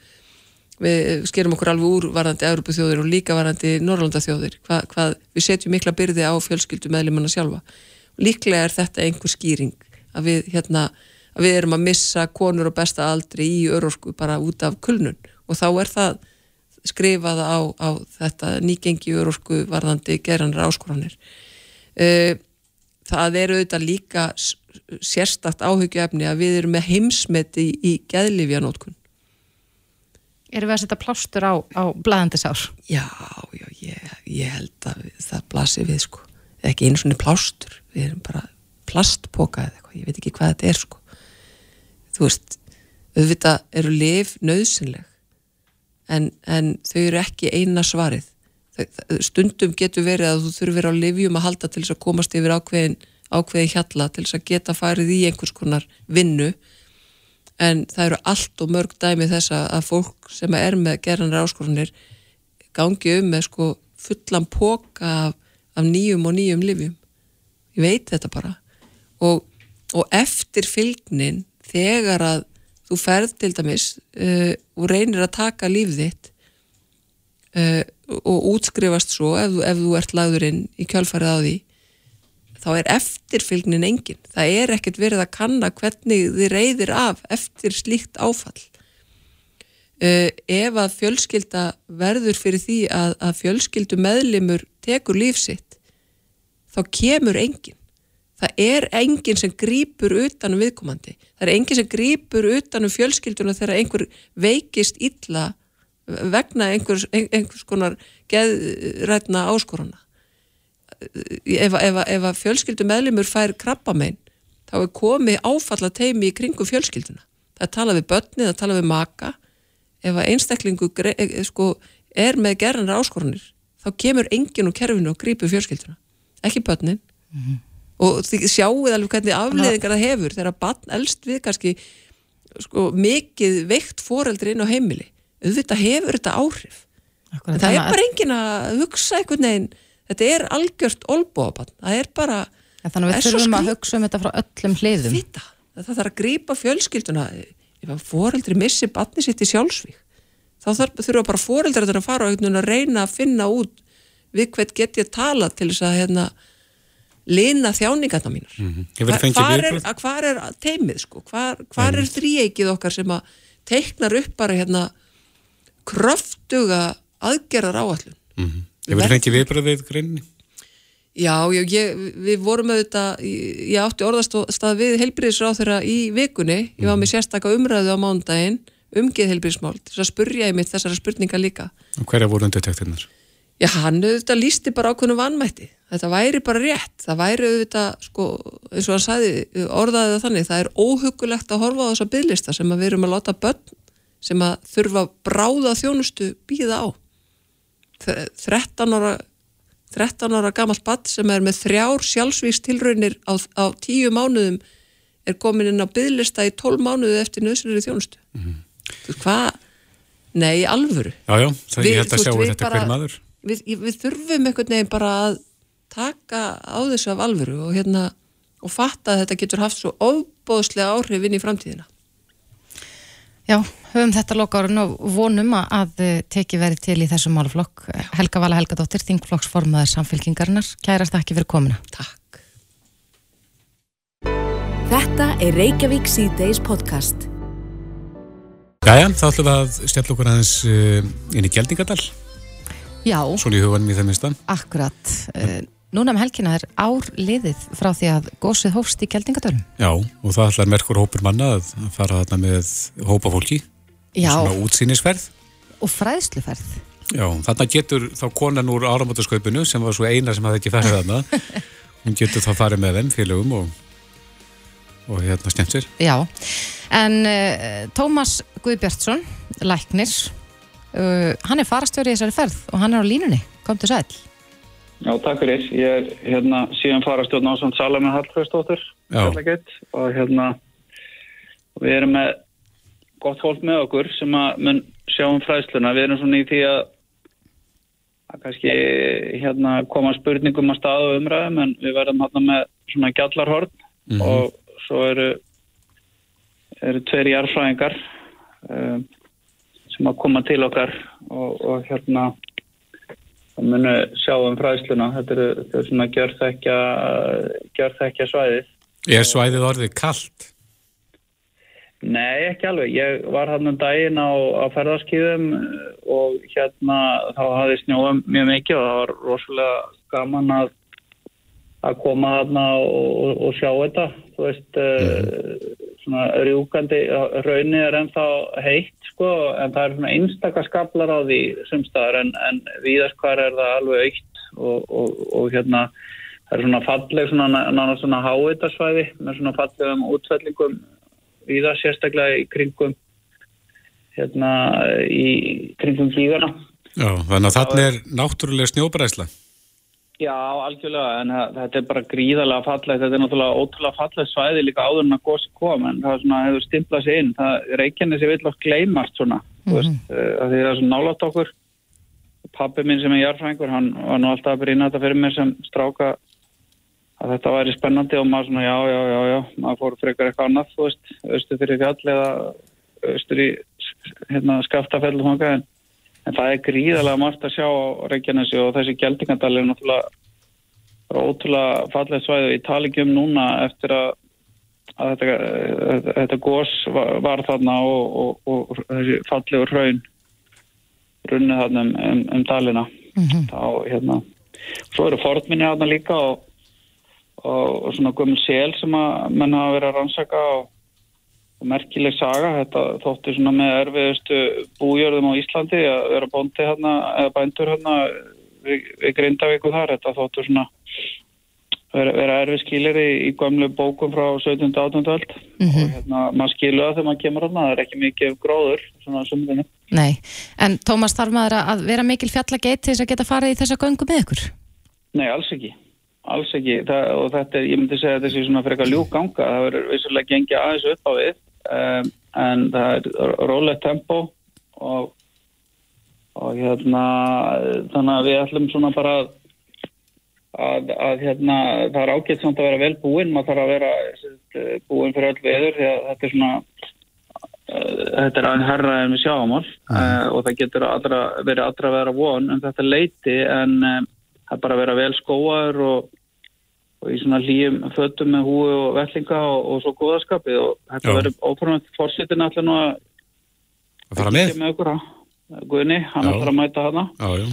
Við skerum okkur alveg úr varandi Európa þjóðir og líka varandi Norrlanda þjóðir Hva, hvað við setjum mikla byrði á fjölskyldumæðlimana sjálfa. Líklega er þetta einhver skýring að við, hérna, að við erum að missa konur og besta aldri í örorku bara út af kulnun. Og þá er það skrifað á, á þetta nýgengi örorku varðandi geranra áskoranir. Eh, það eru auðvitað líka sérstakt áhugjöfni að við erum með heimsmeti í, í geðlifjanótkun Erum við að setja plástur á, á blæðandisár? Já, já, ég, ég held að það blasir við sko. Ekki einu svonni plástur, við erum bara plastpoka eða eitthvað, ég veit ekki hvað þetta er sko þú veist, auðvitað eru liv nöðsynleg en, en þau eru ekki eina svarið. Stundum getur verið að þú þurfir á livjum að halda til þess að komast yfir ákveðin, ákveðin hjalla til þess að geta farið í einhvers konar vinnu. En það eru allt og mörg dæmi þess að fólk sem er með gerðanra áskorunir gangi um með sko fullan póka af, af nýjum og nýjum livjum ég veit þetta bara. Og, og eftir fylgnin þegar að þú ferð til dæmis uh, og reynir að taka líf þitt uh, og útskrifast svo ef, ef þú ert lagðurinn í kjálfarið á því þá er eftirfylgnin engin. Það er ekkert verið að kanna hvernig þið reyðir af eftir slíkt áfall. Uh, ef að fjölskylda verður fyrir því að, að fjölskyldu meðlimur tekur lífsitt þá kemur engin það er engin sem grýpur utanum viðkomandi, það er engin sem grýpur utanum fjölskylduna þegar einhver veikist illa vegna einhvers, einhvers konar geðrætna áskoruna ef, ef, ef að fjölskyldu meðlimur fær krabbamein þá er komið áfalla teimi í kringum fjölskylduna. Það tala við börni, það tala við maka. Ef að einstaklingu e, sko, er með gerðanra áskorunir þá kemur enginn úr kerfinu og grýpur fjölskylduna. Ekki börnin. Mm -hmm. Og þið sjáuð alveg hvernig afleðingar það hefur þegar barn elst við kannski sko, mikið veikt foreldri inn á heimili. Auðvitað hefur þetta áhrif. Akkurat, það er bara enginn að hugsa einhvern veginn. Þetta er algjört olbóabann, það er bara ja, þannig að við þurfum að hugsa um þetta frá öllum hliðum. Vita, það. Þarf að grýpa fjölskylduna. Ef að foreldri missi batni sitt í sjálfsvík þá þurfa bara foreldri að fara og að reyna að finna út við hvert get ég tala til þess að hérna, lina þjáningarna mínar. Mm -hmm. Hva, hvar, er, hvar er teimið sko? Hvar, hvar er þrýeikið okkar sem að teiknar upp bara hérna kröftuga aðgerðar áallun mm -hmm. Ég verði fengið viðbröðið greinni Já, já ég, við vorum auðvitað, ég átti orðastað við helbriðisráð þeirra í vikunni, ég var með sérstakka umræðu á mándaginn, umgeð helbriðismál, þess að spurja ég mitt þessara spurninga líka. Og hverja voru undirtektinnar? Já, hann auðvitað lísti bara ákveðinu vannmætti, þetta væri bara rétt, það væri auðvitað, sko, eins og hann sagði, orðaðið þannig, það er óhugulegt að horfa á þessa bygglista sem að við erum að láta börn sem að þurfa bráða þjónustu býða á. 13 ára 13 ára gamalt badd sem er með þrjár sjálfsvíkstilraunir á, á tíu mánuðum er komin inn á bygglista í 12 mánuðu eftir nöðsynir í þjónustu mm -hmm. hvað? Nei, alvöru. Jájá, það er hægt að sjá þetta hver maður við, við þurfum einhvern veginn bara að taka á þessu af alvöru og hérna og fatta að þetta getur haft svo óbóðslega áhrif inn í framtíðina Já, höfum þetta loka árun og vonum að eh, teki verið til í þessum máluflokk. Helga Vala Helgadóttir, þingflokksformaður samfélkingarinnar. Kærast ekki fyrir komina. Takk. Þetta er Reykjavík C-Days podcast. Jæja, þá ætlum við að stjalla okkur aðeins uh, inn í Gjaldingadal. Já. Svona í huganum í þeim minnstan. Akkurat. Uh, Núna um helgina er ár liðið frá því að gósið hófst í Kjeldingadölum. Já, og það ætlar merkur hópur manna að fara þarna með hópa fólki. Já. Svona útsýnisferð. Og fræðsluferð. Já, þarna getur þá konan úr áramótasköpunu sem var svo eina sem hafði ekki ferðið þarna. Hún getur þá farið með þeim félögum og, og hérna skemmt sér. Já, en uh, Tómas Guðbjartsson, læknir, uh, hann er farastjóri í þessari ferð og hann er á línunni. Kom til sæl. Já, takk fyrir. Ég er hérna síðan farastjórn ásand Salami Hallfræstóttur og hérna við erum með gott fólk með okkur sem að mun sjá um fræsluna. Við erum svona í því að að kannski hérna koma spurningum að staðu umræðum en við verðum hérna með svona gjallarhorn mm -hmm. og svo eru eru tveir jarfræðingar um, sem að koma til okkar og, og hérna og munu sjá um fræðsluna. Þetta eru, þetta eru svona gjörþekja, gjörþekja svæðið. Er svæðið orðið kallt? Nei, ekki alveg. Ég var hann um daginn á, á ferðarskýðum og hérna þá hafði snjóðum mjög mikið og það var rosalega gaman að, að koma hann og, og sjá þetta. Þú veist, mm. Svona rjúkandi, raunni er ennþá heitt sko, en það er svona einstakaskablar á því sumstaðar en, en viðast hvar er það alveg aukt og, og, og hérna það er svona falleg svona nána svona háiðarsvæði með svona fallegum útfællingum viðast sérstaklega í kringum hérna í kringum flíðana Já, þannig að þarna er náttúrulega snjóbræsla Já, algjörlega, en þetta er bara gríðarlega fallegt, þetta er náttúrulega ótrúlega fallegt svæði líka áður en að gósi kom, en það er svona, hefur stimplað sér inn, það er ekki henni sem vil oft gleymast svona, mm -hmm. þú veist, mhm. eh, að það er svona nálátt okkur. Pappi minn sem er jarfrængur, hann var nú alltaf að byrja þetta fyrir mér sem stráka að þetta væri spennandi og maður svona, já, já, já, já, maður fór frekar eitthvað annað, þú veist, austur fyrir fjall eða austur í, hérna, skaftafell og svona, en en það er gríðarlega margt að sjá á Reykjanesi og þessi geldingadal er náttúrulega ótrúlega fallið svæðu í talingjum núna eftir að, að þetta, þetta, þetta gós var, var þarna og, og, og, þessi fallegur hraun runnið þarna um, um, um dalina. Þá hérna svo eru fornminni þarna líka og, og svona gömul sel sem að menn hafa verið að rannsaka og merkileg saga þetta þótti svona með erfiðustu bújörðum á Íslandi að vera bóndi hérna eða bændur hérna við, við Grindavíku þar þetta þóttu svona vera, vera erfið skilir í, í gömlu bókum frá 17. 18. öld og hérna maður skilu það þegar maður kemur hérna það er ekki mikið gróður svona sumrinu Nei, en Tómas þarf maður að vera mikil fjallageit til þess að geta farið í þessa göngu með ykkur? Nei, alls ekki. Alls ekki. Það, og þetta er, ég myndi segja þetta sé svona eitthvað ljúk ganga. Það verður vissulega gengið aðeins upp á við um, en það er rólegt tempo og, og hérna þannig að við ætlum svona bara að, að, að hérna það er ágætt samt að vera vel búinn. Maður þarf að vera sett, búinn fyrir öll veður því að þetta er svona uh, þetta er aðeins herra en við sjáum all uh, og það getur allra, verið allra að vera von en þetta leiti en það er bara að vera vel skóaður og, og í svona hlýjum fötum með húi og vellinga og, og svo góðaskapið og þetta verður ópröfnum fórsetin allir nú að að fara með með okkur Guðni, hann Já. ætlar að mæta hana já, já.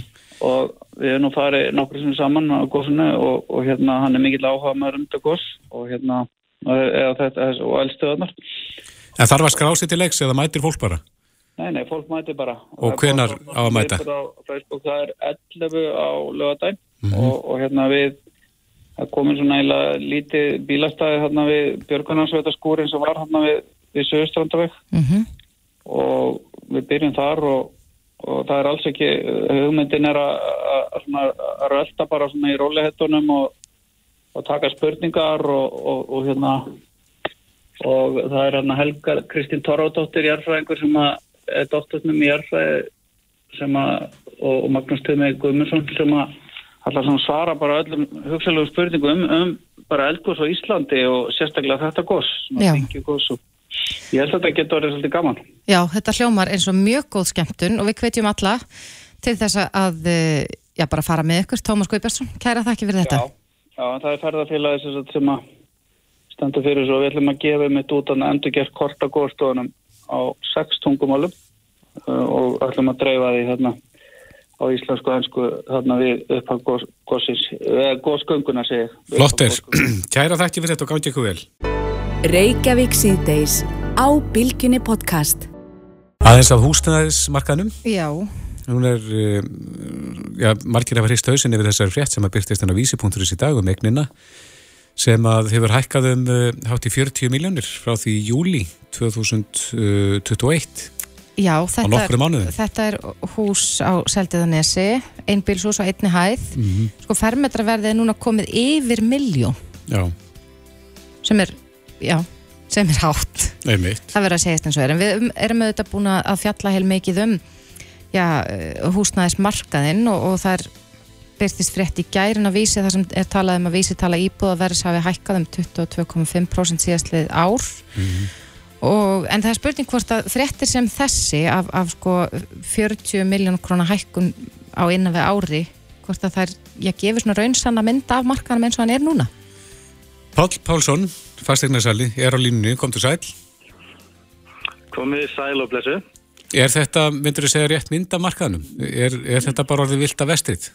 og við erum nú farið nokkur sem saman á góðsunu og, og hérna hann er mikill áhuga með þetta góðs og hérna eða þetta og eldstöðunar en þarf að skrási til leiks eða mætir fólk bara Nei, nei, fólk mæti bara. Og er bara- á að mæta? Á Facebook, það er 11 á lögadæn Mhm. og, og hérna við, það komin svona eiginlega lítið bílastæði hérna við Björgunarsveita skúrin sem var hérna við, við Söðustrandaveg Mm og við byrjum þar og, og það er alls ekki, hugmyndin er að, að, að, að rölda bara svona í rólihettunum og, og taka spurningar og, og, og hérna og það er hérna Helga Kristín Torradóttir Jærfræðingur sem að er dótturinn í Jærfræði sem að og, Magnús Tumi Guðmundsson sem að allar svona svara bara öllum hugsalegu spurningum um, um bara eldgós á Íslandi og sérstaklega þetta og ég held að þetta getur orðið svolítið gaman. Já, þetta hljómar eins og mjög góð skemmtun og við hvetjum alla til þess að eh, já, bara fara með ykkur, Tómas Guðbjörnsson kæra þakki fyrir þetta. Já, já, það er ferðarfélagi sem, að stendur fyrir svo við ætlum að gefa mitt út að endur gert korta góðstofunum á sex tungumálum uh, og ætlum að dreifa því hérna á íslensku og ennsku þarna við upphaf góðsgönguna segir. Flottir, kæra þakki fyrir þetta og gangi ykkur vel. Reykjavík síðdeis á Bilginni podcast. Aðeins af húsnæðismarkaðnum? Já, Hún er, uh, já, margir hafa hrist hausin yfir þessari frétt sem að byrtist hennar vísi.is í dag um egnina sem að hefur hækkað um uh, hátt í 40 miljónir frá því í júli 2021 já þetta, þetta er hús á Seldiðanesi, einbílshús á einni hæð. Mhm. Sko fermetraverðið er núna komið yfir miljón Já, sem er, já, sem er hátt. einmitt. Það verður að segjast eins og er. En við um- erum auðvitað búin að fjalla heil mikið um já, húsnæðismarkaðinn og, og það er byrtist frétt í gærin að vísi þar sem er talað um að vísi tala íbúðaverðis hafi hækkað um 22,5% síðastlið ár og, en það er spurning hvort að fréttir sem þessi af, af sko 40 miljón krónar hækkun á innan við ári hvort að það er, ég gefur svona raunsanna mynd af markanum eins og hann er núna Pál Pálsson, fastegnarsali, er á línunni, kom til sæl. Komið sæl og blessu. Er þetta, myndur þú segja rétt mynd af markaðnum? Er, er þetta bara orðið vilt af vestrið?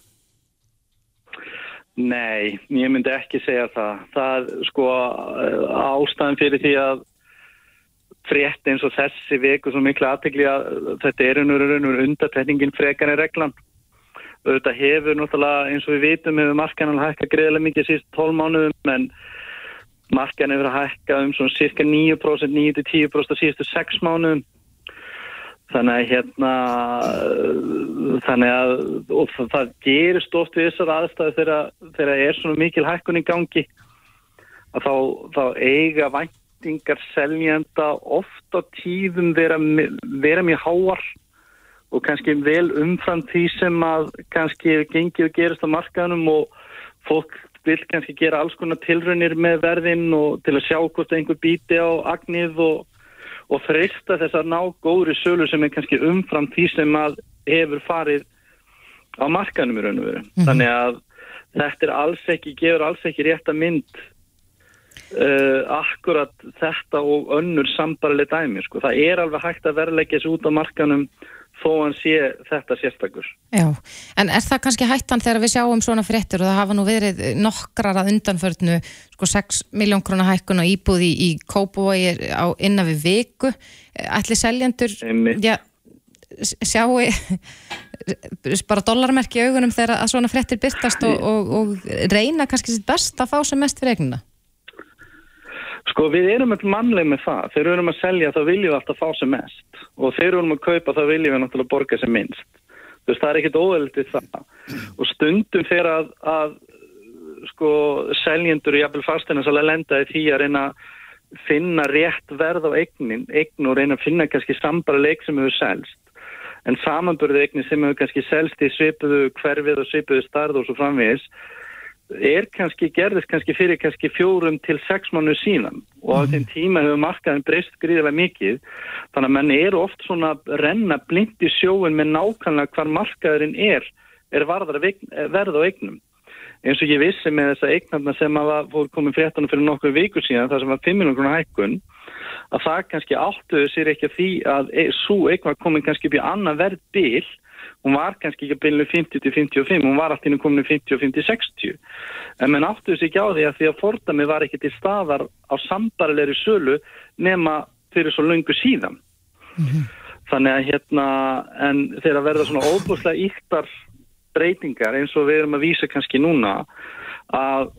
Nei, ég myndi ekki segja það. Það er sko ástæðan fyrir því að frétt eins og þessi veku svo miklu aðtegli að þetta er unnur undartekningin frekar en reglan. Þetta hefur náttúrulega eins og við vitum hefur markan alveg hækkað greiðilega mikið síst 12 mánuðum en markan hefur hækkað um svona cirka 9%, 9-10% á síðustu 6 mánuðum. Þannig að hérna, þannig að það, það gerist oft við þessar aðstæðu þegar, þegar er svona mikil hækkun í gangi að þá, þá eiga væntingar seljenda oft á tíðum vera, vera mjög háar og kannski vel umfram því sem að kannski gengið og gerist á markaðunum og fólk vil kannski gera alls konar tilraunir með verðin og til að sjá hvort einhver bíti á agnið og og freysta þess að ná góðri sölu sem er kannski umfram því sem að hefur farið á markanum í raun og veru. Þannig að þetta er alls ekki, gefur alls ekki rétta mynd uh, akkurat þetta og önnur sambarlega dæmi. Sko. Það er alveg hægt að verleggja þessu út á markanum þó hann sé þetta sérstakur. Já, en er það kannski hættan þegar við sjáum svona fréttur og það hafa nú verið nokkrar að undanförnu sko 6 miljón krona hækkun og íbúði í, Kópavogi á innan við viku ætli seljendur já, sjáu bara dollarmerki í augunum þegar að svona fréttir byrtast og, og, og reyna kannski sitt best að fá sem mest fyrir eignina Sko við erum alltaf mannleg með það. Þegar við erum að selja þá viljum við alltaf fá sem mest og þegar við erum að kaupa þá viljum við náttúrulega borga sem minnst. Þú veist það er ekkit óveldið það. Og stundum þegar að, að sko seljendur í jafnvel fastina svolítið lenda í því að reyna að finna rétt verð á eignin, eign og reyna að finna kannski sambara leik sem hefur selst. En samanbörðu eignin sem hefur kannski selst í svipuðu hverfið og svipuðu starð og svo framvegis er kannski, gerðist kannski fyrir kannski fjórum til sex mannu síðan og á þeim tíma hefur markaðin breyst gríðilega mikið. Þannig að menn eru oft svona að renna blind í sjóun með nákvæmlega hvar markaðurinn er er varðar verð á eignum. Eins og ég vissi með þessa eignarna sem að fór komið fréttanum fyrir nokkuð viku síðan það sem var 5 miljonar hækkun að það kannski áttuðu sér ekki að því að e, svo eign var komið kannski upp í annað verð bil hún var kannski ekki að byrja 50 til 55, hún var alltaf komin 50 og 50 60 en menn áttuðu sig ekki á því að því að fordami var ekki til staðar á sambarilegri sölu nema fyrir svo lungu síðan mm -hmm. þannig að hérna en þegar verða svona óbúslega yktar breytingar eins og við erum að vísa kannski núna að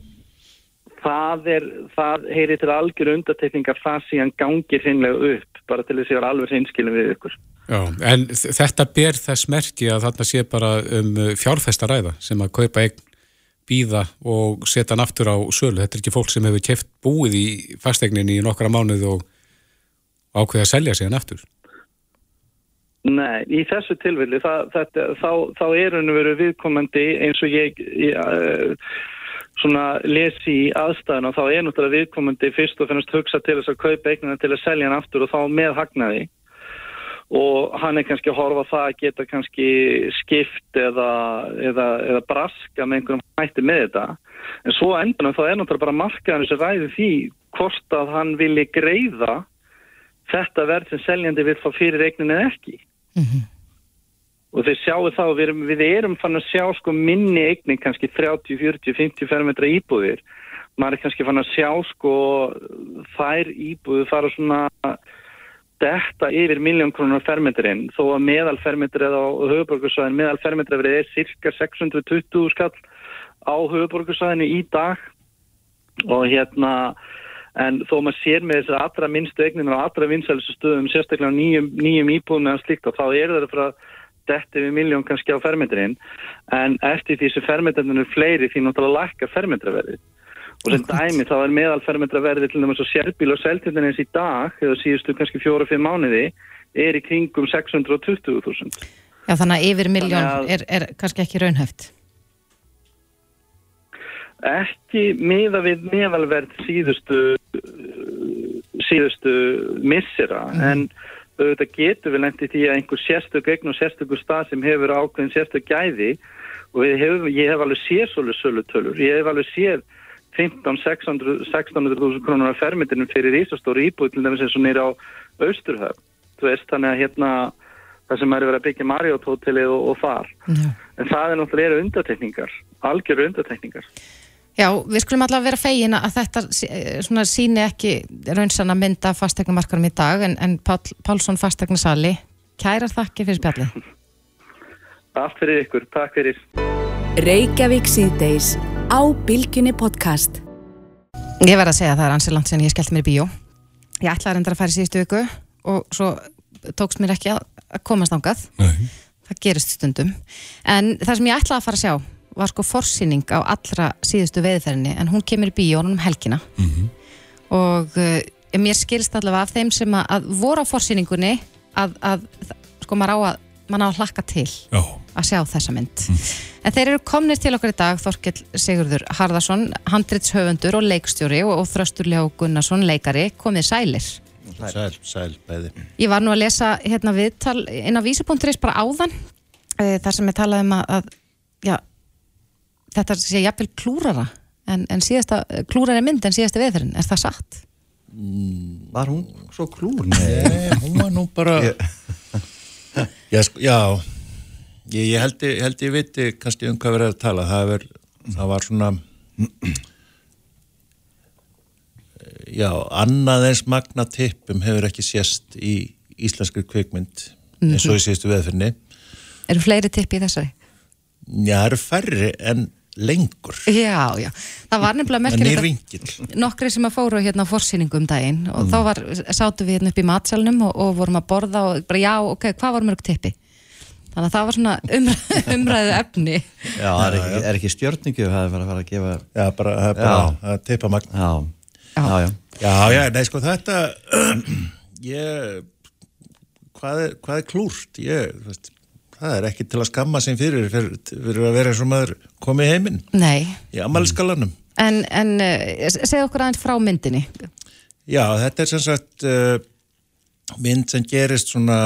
það er, það heyri til algjör undatekningar það síðan gangir hinnlega upp bara til þess að ég var alveg hinskilin við ykkur Já, en þetta ber þess merki að þarna sé bara um fjárfestaræða sem að kaupa eign býða og setja hann aftur á sölu. Þetta er ekki fólk sem hefur keft búið í fastegninni í nokkra mánuð og ákveða að selja sig hann aftur. Nei, í þessu tilvilli það, þetta, þá, þá er hann verið viðkomandi eins og ég, ég uh, svona lesi í aðstæðan og þá er náttúrulega viðkomandi fyrst og finnast hugsa til þess að kaupa eignina til að selja hann aftur og þá með hagnaði. Og hann er kannski að horfa það að geta kannski skipt eða, eða, eða braska með einhverjum hætti með þetta. En svo endanum þá er náttúrulega bara markaðan sem ræði því hvort að hann vilji greiða þetta verð sem seljandi vil fá fyrir eignin eða ekki. Mm -hmm. Og þeir sjáu þá við erum, við erum fann að sjá sko minni eignin kannski 30, 40, 50 fermetra íbúðir. Maður er kannski fann að sjá sko þær íbúðu fara svona detta yfir miljón krónar fermetrinn. Þó að meðal fermetrið á höfuborgarsvæðin meðal fermetrið er cirka 620 skall á höfuborgarsvæðinu í dag. Og hérna en þó maður sér með þess að allra minnstu eigninu og allra vinsælstu stöðum sérstaklega nýjum, nýjum íbúinu eða slíkt og þá er það frá detti við miljón kannski á fermetrinn en eftir því sem fermetrinu er fleiri því náttúrulega lakka fermetraverðið. Og sem dæmi þá er meðalfermetraverði til dæmis á sérbíl og seltindinins í dag eða síðustu kannski fjóra-fimm mánuði er í kringum 620.000 Já þannig að yfir miljón er, er kannski ekki raunhæft. Ekki miða við meðalverð síðustu síðustu missera mm. en auðvitað getur við lendið því að einhver sérstök eign og sérstökur stað sem hefur ákveðin sérstök gæði og hef, ég hef alveg séð svolítið sölutölur, ég hef alveg séð 15-1600.000 krónur af fermitinu fyrir Ísastóri íbúið til dæmis eins og nýra á Austurhöf þú veist þannig að hérna það sem er verið að byggja Marriott hótelið og, og þar. Já. en það er náttúrulega undatekningar algjöru undatekningar Já, við skulum allavega vera fegin að þetta svona, síni ekki raunsanna mynda fastegnumarkarum í dag en, en Pál, Pálsson fastegnarsali kærar þakki fyrir spjalli Allt fyrir ykkur, takk fyrir. Reykjavík síðdeis á Bilginni podcast. Ég verði að segja að það er ansið langt sem ég skellt mér í bíó. Ég ætlaði að reynda að fara í síðustu viku og svo tókst mér ekki að komast ángað það gerist stundum. En það sem ég ætlaði að fara að sjá var sko forsýning á allra síðustu veðferðinni en hún kemur í bíónum helgina mm -hmm. og uh, mér skilst allavega af þeim sem að, að voru á forsýningunni að, að sko maður á að, maður á að hlakka til Já að sjá þessa mynd. Mm. En þeir eru komnir til okkar í dag, Þorkell Sigurður Harðarsson, handritshöfundur og leikstjóri og, og Þröstur Ljó Gunnarsson, leikari, komið sælir. Sæl, sæl, bæði. Ég var nú að lesa hérna viðtal inn á vísi.is bara áðan uh, þar sem ég talaði um að, að já, þetta sé jafnvel klúrara en, en síðasta, klúrari mynd en síðasta veðurinn, er það satt? Var hún svo klúr? Nei, hún var nú bara Já, sko, já ég, ég held ég, held ég viti kannski um hvað verið að tala það, ver, það var svona já, annað eins magna tippum hefur ekki sést í íslenskri kvikmynd eins og í síðustu veðfinni Eru fleiri tippi í þessari? Já, það eru færri en lengur. Já, já, það var nefnilega merkilegt nokkri sem að fóru hérna á forsýningu um daginn og þá var, sátu við hérna upp í matsalnum og, og vorum að borða og bara já, ok, hvað var mörg tippi? Þannig að það var svona umræðu, umræðu efni Já, það er ekki, er ekki stjórningu það er bara að fara að gefa Já, bara, það er bara Já. að tippa magna Já, já, já, Já, já, nei, sko þetta ég hvað er, hvað er klúrt? Ég, þú veist, það er ekki til að skamma sem fyrir, fyrir, að vera eins og maður komið heiminn. Nei, í ammælisskalanum en, en uh, segð okkur aðeins frá myndinni. Já, þetta er sem sagt uh, mynd sem gerist svona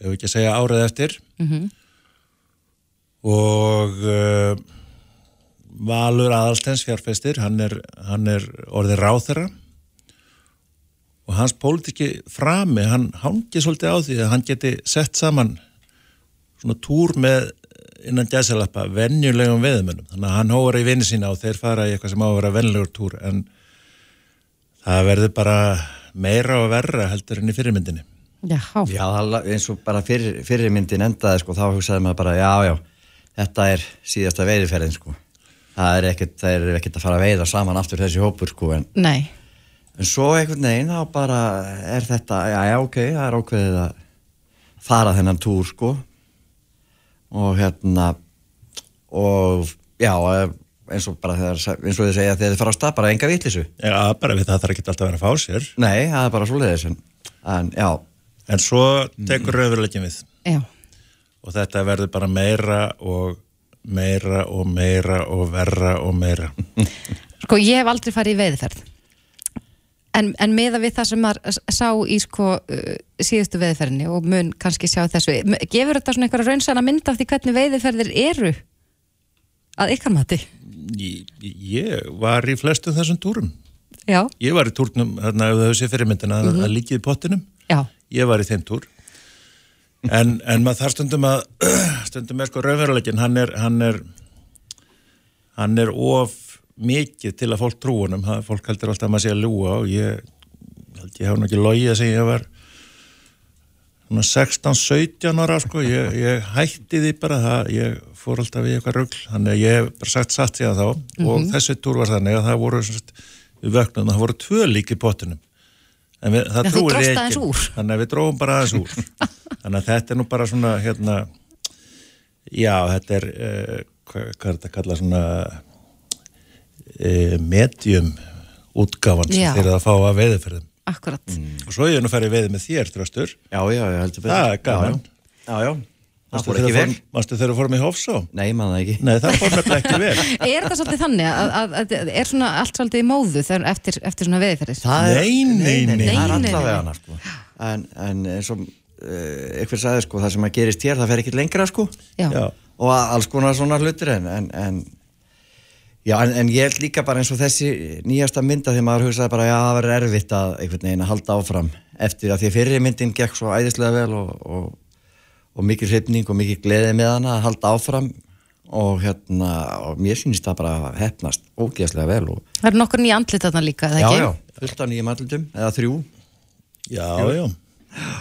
ef ekki að segja árað eftir. Mm og uh, Valur Aðalstens fjárfestir, hann er, hann er orðið ráþera og hans pólitíki frami, hann hangi svolítið á því að hann geti sett saman svona túr með innan gæsalappa venjulegum veðumönnum þannig að hann hóra í vinni sína og þeir fara í eitthvað sem á að vera venjulegur túr en það verður bara meira og verra heldur enn í fyrirmyndinni. Já, já eins og bara fyrir, fyrir myndin endaði sko, þá hugsaði maður bara, já, já þetta er síðasta veiðiferðin sko. Það er ekkert, það er ekkert að fara að veiða saman aftur þessi hópur sko en, nei. En svo einhvern veginn þá bara er þetta, já, já, ok, það er ákveðið að fara þennan túr sko og hérna og já, eins og bara þegar, eins og þið segja þegar þið fara á stað, bara enga vitlisu Já, bara við það þarf ekki alltaf að vera að fá sér. Nei, það er bara svo leiðis en, en já, en svo tekur raunveruleikin við. Já, og þetta verður bara meira og meira og meira og verra og meira. Sko ég hef aldrei farið í veiðferð en, en meða við það sem maður sá í sko uh, síðustu veiðferðinni og mun kannski sjá þessu gefur þetta svona einhverja raunsana mynd af því hvernig veiðferðir eru að ykkar mati? Ég, ég var í flestum þessum túrum. Já, ég var í túrnum, þarna ef þau sé fyrirmyndina mm að líkið í pottinum, já, ég var í þeim túr. En, en maður þarf stundum að stundum er sko raunveruleikin hann er hann er, hann er of mikið til að fólk trúunum, það, fólk heldur alltaf að maður sé að ljúa og ég held ég hef nú ekki logið að segja ég var svona 16-17 ára sko, ég, ég hætti því bara það, ég fór alltaf í eitthvað rugl, þannig að ég hef bara sagt satt síðan þá. Og þessi túr var þannig að það voru við vöknum, það voru tvö lík í pottinum. En við, það trúir úr. þannig að við drófum bara aðeins úr. Þannig að þetta er nú bara svona hérna, já, þetta er uh, hvað, hvað er þetta að kalla svona uh, medium útgáfan sem þeir eru að fá að veiðferðum akkurat og svo ég er nú farið veiði með þér, tröstur já, já, ég heldur betur. það er gaman. Já, já, já, það fór ekki vel. Manstu þegar fórum í Hofsá? Nei, mann það ekki. Nei, það fór nefnilega ekki vel. Er þetta svolítið þannig að, að, að, að er svona allt svolítið í móðu þegar, eftir, eftir svona veiðferðir? Það er- Nei, nei, nei. Það er allavega hana sko. en, en eins og uh, einhver sagði sko, það sem að gerist hér það fer ekki lengra sko. Já, Já, og alls konar svona hlutir en, en, en já, en, en ég held líka bara eins og þessi nýjasta mynda því maður hugsaði bara já, það verður erfitt að einhvern veginn að halda áfram eftir að því að fyrir myndin gekk svo æðislega vel og, og, og mikil hrifning og mikil gleði með hana að halda áfram og hérna, og mér sýnist það bara að hefnast ógeðslega vel og það eru nokkur nýja andlit þarna líka, eða já, ekki? já, fullt af nýjum andlutum eða þrjú. Já, já.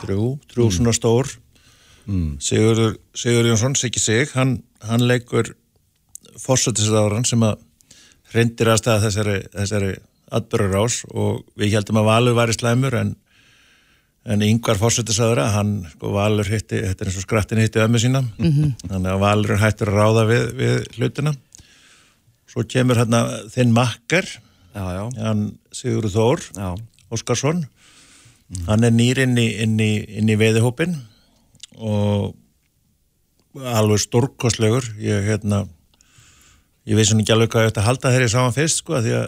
Trú, trú svona stór. Sigurður Sigur Jónsson, Siggi Sig hann, hann leikur fórsættisáran sem að hrindir að staða þessari, þessari atbyrrarás og við heldum að Valur var í slæmur en, en yngvar fórsættisáðura hann, sko, Valur hitti þetta er eins og skrattin hitti ömmu sína. Þannig að Valur hættur að ráða við, við hlutina. Svo kemur hérna þinn já, hann Sigurður Þór já, Óskarsson. Hann er nýr inn í, inn í, inn í veiðihópin og alveg stórkostlegur. Ég hérna ég veist svona ekki alveg hvað ég ætti að halda þegar ég sá hann fyrst sko því að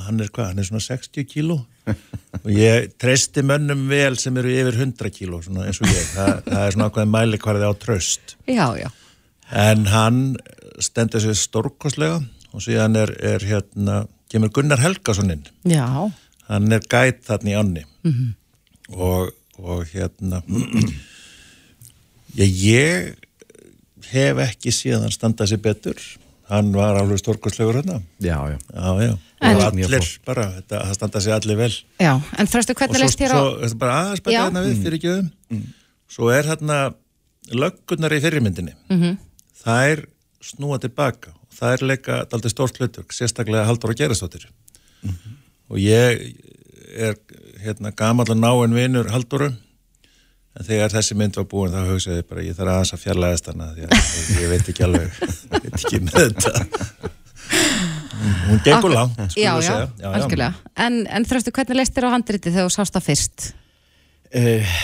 hann er hvað, hann er svona 60 kíló og ég treysti mönnum vel sem eru yfir 100 kíló svona, eins og ég, Þa, það er svona ákveðin mæli hvarði á tröst Já, já. en hann stendur sér stórkostlega og síðan er, er hérna, kemur Gunnar Helgason inn Já. hann er gæt þarna í ánni Mhm. og, og hérna ég, ég hef ekki síðan standað sér betur hann var alveg stórkostlegur hérna. Já, já, já, já. En- og allir bara, þetta, það standa sér allir vel. Já, en þröstu, og hvernig svo, leist þér á... svo þetta er bara Já. hérna við fyrir ekki um svo er hérna löggunar í fyrirmyndinni Mhm. þær snúa tilbaka og þær leika aldrei stórt hlutverk, sérstaklega haldur og gerastóttir og ég er hérna gamall og náinn vinur haldurum en þegar þessi mynd var búin þá hugsaði ég bara ég þarf aðeins að fjarlæðast hana því að ég veit ekki alveg ég veit ekki með þetta hún gengur langt skulum Já, við já, segja. algjörlega. En, en þröstu, hvernig leist þér á handritið þegar þú sást það fyrst? Uh,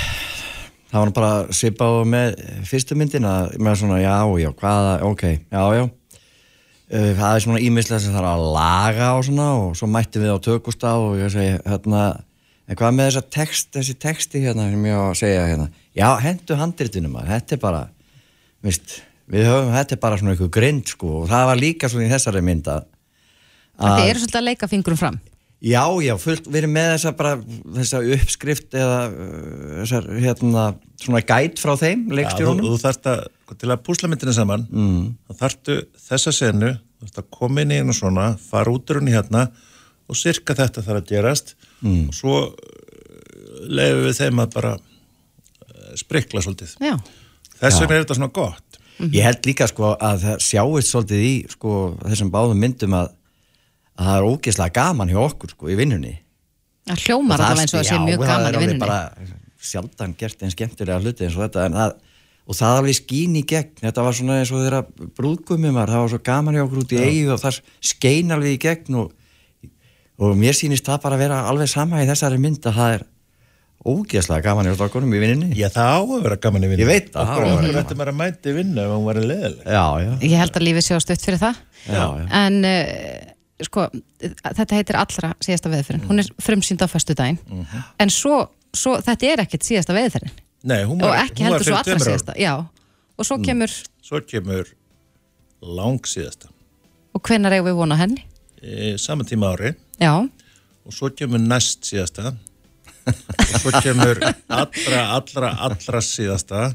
það var bara svipað með fyrstu myndina með svona já, já, hvaða, ok, já, já uh, það er svona ímislega sem þarf að laga og svona og svo mættum við á tökustá og ég segi hérna en hvað með þessa text, þessi texti hérna sem ég á að segja hérna já, hendu handritinu maður, þetta er bara vist, við höfum, þetta er bara svona eitthvað grind sko og það var líka svona í þessari mynd að Þið eru svolítið að leika fingurum fram. Já, já, fullt verið með þessa bara, þessa uppskrift eða uh, þessar, hérna, svona gæt frá þeim, Já, þú, þarft að, sko, til að púsla myndina saman Mm. þá þarftu þessa senu þú þarft að koma inn í einu svona fara út úr henni hérna og sirka þetta þarf að gerast Mm. og svo leifum við þeim að bara uh, sprikla svolítið Já. þess Já. vegna er þetta svona gott Ég held líka sko að það sjáist svolítið í sko þessum báðum myndum að, að það er ógeðslega gaman hjá okkur sko í vinnunni. Það hljómar alveg eins og það sé mjög gaman í vinnunni. Já, það er alveg bara sjaldan gert einn skemmtilega hluti eins og þetta en það, og það alveg skín í gegn, þetta var svona eins og þeirra brúðgumum var, það var svo gaman hjá okkur út í eigu og það skein alveg í gegn og, og mér sýnist það bara að vera alveg sama í þessari mynd að það er ógeðslega gaman hjá okkurum í vinninni. Já, það á að vera gaman í vinnu Ég veit það. Okkur það á að að mæti vinnu ef hún var leðileg Já, já. Ég held að lífið sé á stutt fyrir það. Já, já. En uh, sko, þetta heitir allra síðasta veðferðin. Hún er frumsýnd á föstu daginn. En svo, svo, þetta er ekkert síðasta veðferðin. Nei, hún Og var, ekki hún var heldur svo allra síðasta. Já. Og svo kemur, Svo kemur lang síðasta og hvenær eigum við vona henni? E, saman tíma ári Já. og svo kemur næst síðasta og svo kemur allra, allra, allra síðasta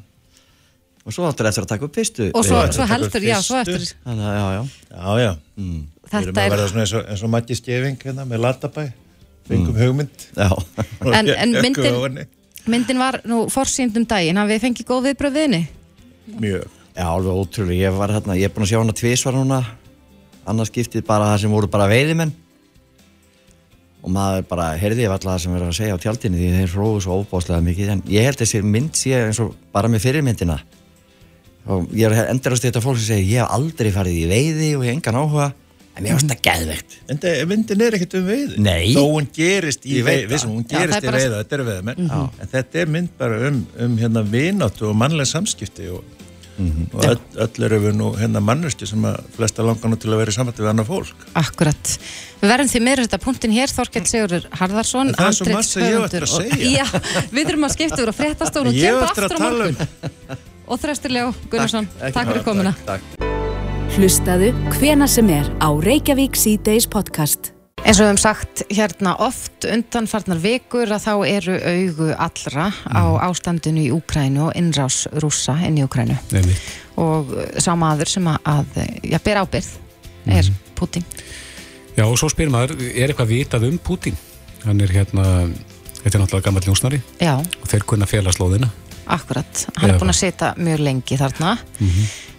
Og svo áttur eftir að taka upp fyrstu. Og svo, Við- svo heldur, já, svo eftir. Þannig að, já, já. Já, já. Mm. Við erum Þetta að er- verða svona eins og, eins og Maggi Skeving hérna með Latabæ, fengum hugmynd. Já. Og En, en myndin, myndin var nú forsýnd um daginn. Hafið þið fengið góð viðbröð við henni? Mjög. Já, alveg ótrúlega. Ég var hérna, ég er búin að sjá hana tvísvar núna, annars skiptið bara það sem voru bara veiðimenn. Og maður bara, heyrði ég alltaf það sem verið að segja á tjaldinni því þeir hróðu svo óbáslega mikið. En ég held þessi mynd sé eins og bara með fyrirmyndina. Og ég er endurast þetta fólk sem segir, ég hef aldrei farið í veiði og ég hef engan áhuga. En mér varst það geðveikt. En myndin er ekkert um veiði. Nei. Þó hún gerist í veiði, hún Já, gerist er í bara- veiði, þetta eru veiðmenn. Mhm. En þetta er mynd bara um, um hérna vináttu og mannlega samskipti og, Mhm. og öll, öll eru við nú hérna manneski sem að flesta langar nú til að vera í sambandi við annað fólk. Akkurat. Við verðum því meira þetta punktin hér, Þorkell Sigurður Harðarsson, það er svo margt sem ég eftir að handritshöfundur og- segja. Já, við þurfum að skipta úr og á kemur eftir að aftur á um- morgun. Og Þröstur Ljó Gunnarsson, takk, Ekki- fyrir komuna. Takk, takk. Hlustaðu hvena sem er á Reykjavík C-Days podcast. Eins og við höfum sagt hérna oft undanfarnar vikur að þá eru augu allra á ástandinu í Úkrænu og innrás rússa inn í Úkrænu og sá maður sem að, að já, ber ábyrð er Putin. Já, og svo spyr maður, er eitthvað vitað um Putin? Hann er hérna, þetta er náttúrulega gammal njósnari Já, og þeir kunna fela slóðina. akkurat. Hann er Eða búin að setja mjög lengi þarna.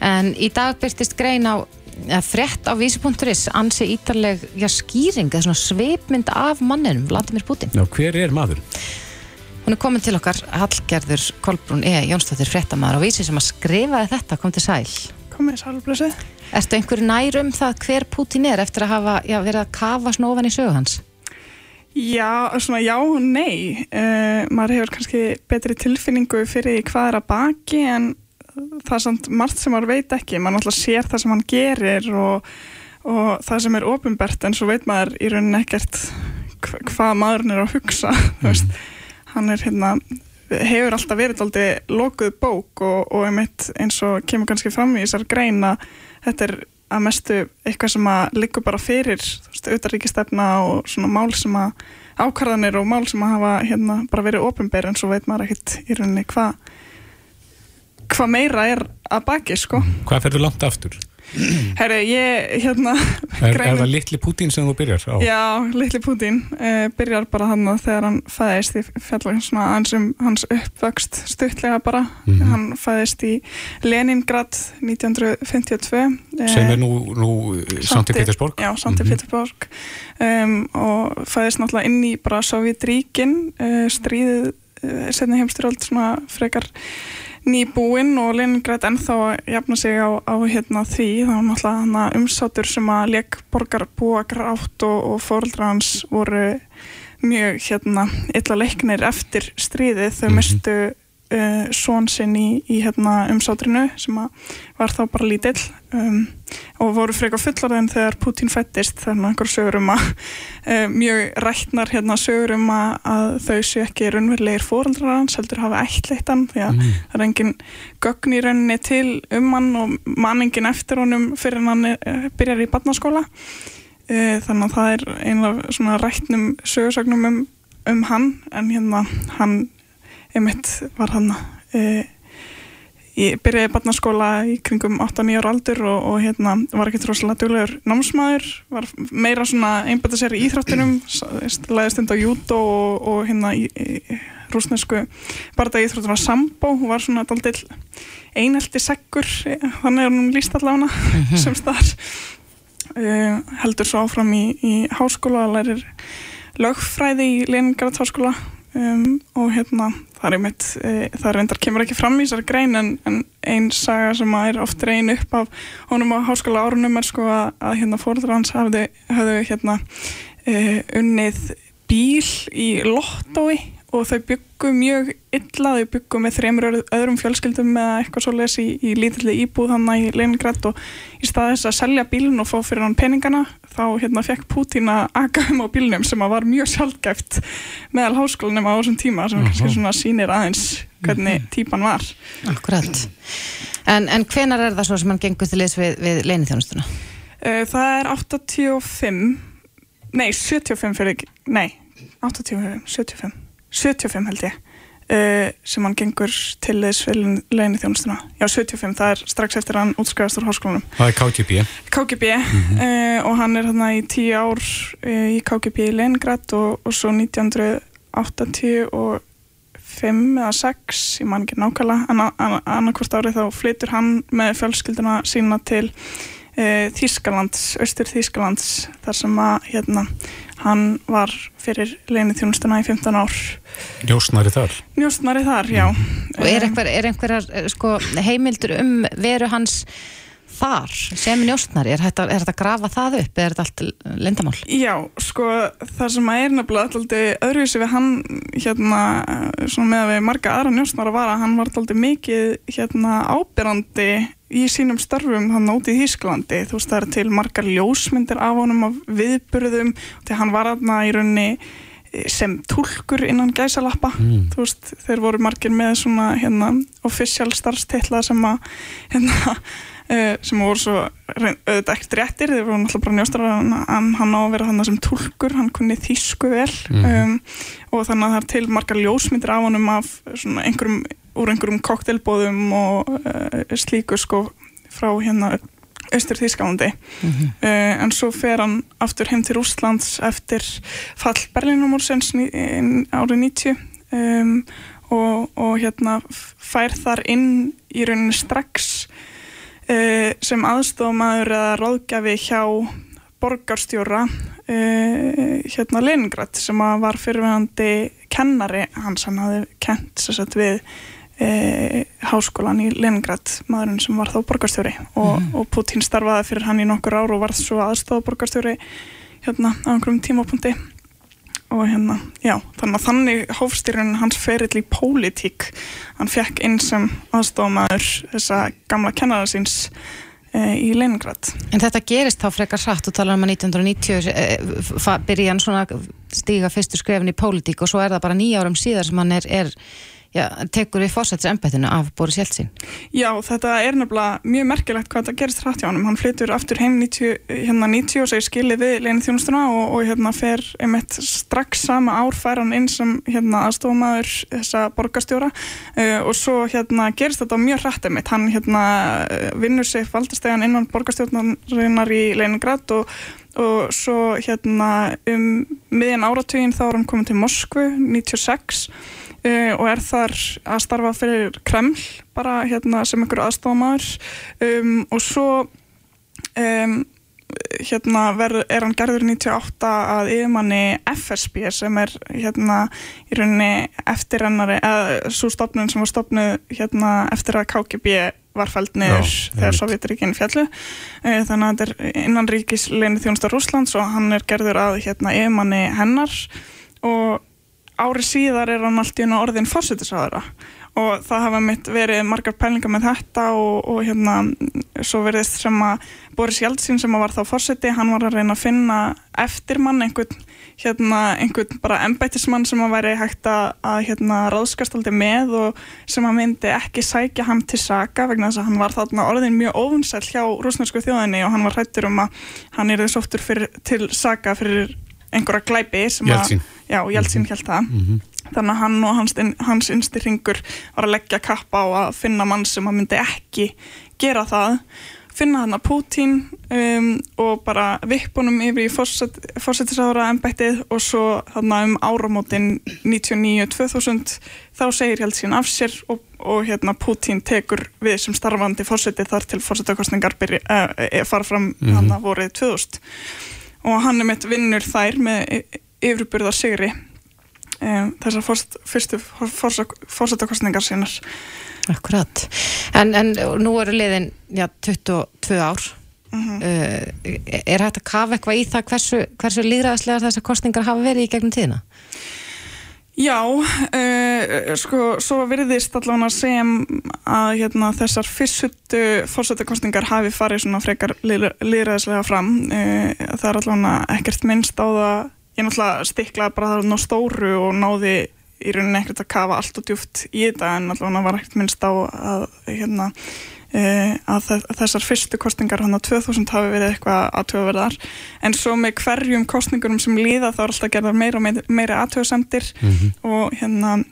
En í dag byrtist grein á eða frétt á vísi.is ansi ítarleg já, skýring eða sveipmynd af manninum, Vladimir Putin. Já, hver er maður? Hún er komin til okkar Hallgerður Kolbrún E. Jónsdóttir fréttamaður á vísi sem að skrifaði þetta, kom til sæl. Komið sálblössu. Ertu einhver nær um það hver Putin er eftir að hafa já, verið að kafa svona ofan í sögu hans? Já, svona já og nei. Uh, maður hefur kannski betri tilfinningu fyrir hvað er að baki en það er samt margt sem maður veit ekki. Maður náttúrulega sér það sem hann gerir og, og það sem er ofinbert en svo veit maður í rauninni ekkert hva- hvað maðurinn er að hugsa veist, hann er hérna hefur alltaf verið aldrei lokuð bók og, og einmitt eins og kemur kannski fram í þessar grein að þetta er að mestu eitthvað sem að liggur bara fyrir þú veist, auðaríkistefna og svona mál sem að ákvarðanir og mál sem að hafa hérna bara verið ofinbeir en svo veit maður ekkit í rauninni hvað hvað meira er að baki sko Hvað ferður langt aftur? Herru, ég hérna Er, er það litli Putin sem þú byrjar á? Já, litli Putin uh, byrjar bara hann þegar hann fæðist fjalla svona aðeins um hans uppvöxt stuttlega bara, Mhm. hann fæðist í Leningrad 1952 eh, Sem er nú, nú Santi Petersborg? Já, Santi Mhm. Petersborg um, og fæðist náttúrulega inn í bara Sovjetríkin uh, stríðið setni heimstyröld svona frekar nýbúinn og Leningrad ennþá að jafna sig á, á hérna því. Þá var náttúrulega umsátur sem að leik borgar búa grátt og, og fóreldra hans voru mjög hérna illa leiknir eftir stríðið. Þau mistu uh, són sinn í, í hérna umsátrinu sem að var þá bara lítill um, og voru frekar fullarðin þegar Putin fættist þannig einhver sögur um að uh, mjög rættnar hérna sögur um að, að þau séu ekki raunverulegir fóreldrar hans heldur hafa ættleitt hann því að það er engin gögn í rauninni til um hann og manningin eftir honum fyrir hann uh, byrjar í barnaskóla. Þannig að það er einlega svona rættnum sögursögnum um, um hann en hérna hann einmitt var hann uh, ég byrjaði barnaskóla í kringum 8-9 ára aldur og, og hérna var ekki rosalega duglegur námsmaður var meira svona einbæta sér í íþróttunum læðist enda á júdó og, og hérna í, í rúsnesku barða íþróttur var sambo og var svona daldill einhelti seggur þannig er hún líst allavega sem staðar. Uh, heldur svo áfram í, í háskóla lærir lögfræði í Leningrad háskóla um, og hérna það er einmitt, e, það reyndar kemur ekki fram í þessari grein en, en einn saga sem er oft reyn upp af honum á háskóla árunum er sko að, að hérna fórður hans hafði, hafði hérna e, unnið bíl í lottói og þau byggu mjög illa, þau byggu með þremur öðrum fjölskyldum eða eitthvað svo lesi í, í lítilli íbúð hann í Leningrad og í stað þess að selja bílun og fá fyrir hann peningana þá hérna fekk Putin að aga um á bílnum sem að var mjög sjálfgæft meðal háskólanum á þessum tíma sem kannski svona sýnir aðeins hvernig típan var. Akkurat. En, en hvenar er það svo sem hann gengur til liðs við, við leinithjónustuna? Uh, það er 85 nei, 75 fyrir nei 85, 75 75 held ég uh, sem hann gengur til þess við leginni þjónustuna. Já, 75, það er strax eftir hann útskæðast úr háskólanum. Það er KGB. KGB uh, og hann er hérna í tíu ár uh, í KGB í Leningrad og, og svo 1985 eða 6, ég man ekki nákvæmlega, annarkvort árið þá flytur hann með fjölskylduna sína til Þýskalands, austur Þýskalands, þar sem að hérna hann var fyrir leginni þjónustuna í 15 ár. Njósnari þar? Njósnari þar, já. Og er, einhver, er einhverjar sko, heimildur um veru hans þar sem njósnari? Er þetta að grafa það upp eða er þetta allt lindamál? Já, sko það sem að er nefnilega alltaf öðruvísi við hann hérna, svona með að við marga aðra njósnara var að hann var alltaf mikið hérna ábyrrandi í sínum störfum hann úti í Þýsklandi þú veist það er til margar ljósmyndir af honum af viðburðum þegar hann var aðna í raunni sem tólkur innan gæsalappa mm. þú veist þeir voru margir með svona hérna official starfstilla sem að hérna sem voru svo auðvitað ekkert réttir þeir voru náttúrulega bara njóstrar en hann á að vera hann sem tólkur hann kunni þýsku vel mm. um, og þannig að það er til margar ljósmyndir af honum af svona einhverjum úr einhverjum koktelbóðum og uh, slíku sko frá hérna austur Þýskalandi mm -hmm. uh, en svo fer hann aftur heim til Úslands eftir fall Berlínumúrsins árið 90 um, og, og hérna fær þar inn í rauninni strax uh, sem aðstofamæður eða ráðgjafi hjá borgarstjóra uh, hérna Leningrad sem var fyrirvægandi kennari hans, hann hafði kent sérsagt við E, háskólan í Leningrad maðurinn sem var þá borgarstjóri. Og, mm. og Putin starfaði fyrir hann í nokkur ár og varð svo aðstofa borgarstjóri hérna á einhverjum tímapunkti og hérna, já, þannig að þannig hófstýrun hans ferill í pólitík hann fekk inn sem aðstofamæður þessa gamla kennara síns uh, í Leningrad. En þetta gerist þá frekar hratt og talar um að 1990 eh, fa- byrja hann svona stíga fyrstu skrefin í pólitík og svo er það bara nýja árum síðar sem hann er, er já, tekur við fórsættis embættinu af Boris Jeltsin. Já, þetta er nefnilega mjög merkilegt hvað þetta gerist hratt hjá honum. Hann flyttur aftur heim 90, hérna 90 og segir skilið við Lenin þjónustuna og, og hérna fer einmitt strax sama ár fær hann inn sem hérna aðstofamæður þessa borgarstjóra uh, og svo hérna gerist þetta mjög hratt einmitt. Hann hérna eh, vinnur sig valdastegan innan borgarstjórnarinnar í Leningrad og og svo hérna um miðjan áratugin þá er hann komið til Moskvu 96 uh, og er þar að starfa fyrir Kreml bara hérna sem einhver aðstofamæður um, og svo um, hérna ver, er hann gerður 98 að yfirmanni FSB sem er hérna í rauninni eftirrennari eða svo stopnun sem var stopnuð hérna eftir að KGB var fælt niður Já, þegar einmitt. Sovjetríkin fjallu Eh, þannig að þetta er innan ríkis leini þjónustar Rússlands og hann er gerður að hérna yfirmanni hennar. Og ári síðar er hann allt í einu orðin fórsetisraðara og það hafa mitt verið margar pælingar með þetta og, og hérna svo verðist sem að Boris Jeltsin sem að var þá fórseti, hann var að reyna að finna eftirmann, einhvern hérna, einhvern bara embættismann sem að væri hægt að, að hérna ráðskast aldrei með og sem að myndi ekki sækja hann til saka vegna þess að hann var þarna orðin mjög óvinsæll hjá rúsnarsku þjóðinni og hann var hættur um að hann er þess oftur til saka fyrir einhverja glæpi Jeltsin. Jeltsin held það Mhm. þannig að hann og hans, hans innsti ringur var að leggja kappa á að finna mann sem að myndi ekki gera það finna hann að Putin um, og bara vippunum yfir í fórsetisára embættið og svo þarna um áramótin 99-2000 þá segir Jeltsin af sér og, og hérna Putin tekur við sem starfandi fórseti þar til fórsetakostningar uh, fara fram Mhm. hann að vorið 2000 og hann er mitt vinnur þær með yfirbyrða sigri um, þessar fórst, fyrstu fórsetakostningar sínar Akkurat. En, en nú eru liðin já, 22 ár. Mhm. uh, er hægt að kafa eitthvað í það hversu, hversu líðræðslegar þessar kostningar hafa verið í gegnum tíðina? Já, uh, sko, svo virðist allavega sem að hérna, þessar fyrstutu fórsetakostningar hafi farið svona frekar líðræðislega fram. Uh, það er allavega ekkert minnst á það, ég náttúrulega stiklaði bara það ná stóru og náði í rauninni ekkert að kafa allt og djúft í þetta en allavega var ekkert minnst á að, hérna, að þe- þessar fyrstu kostningar hann á 2000 hafi verið eitthvað aðtöðverðar en svo með hverjum kostningurum sem líða þá er alltaf gerðar meira og meira, aðtöðsendir Mhm. og hérna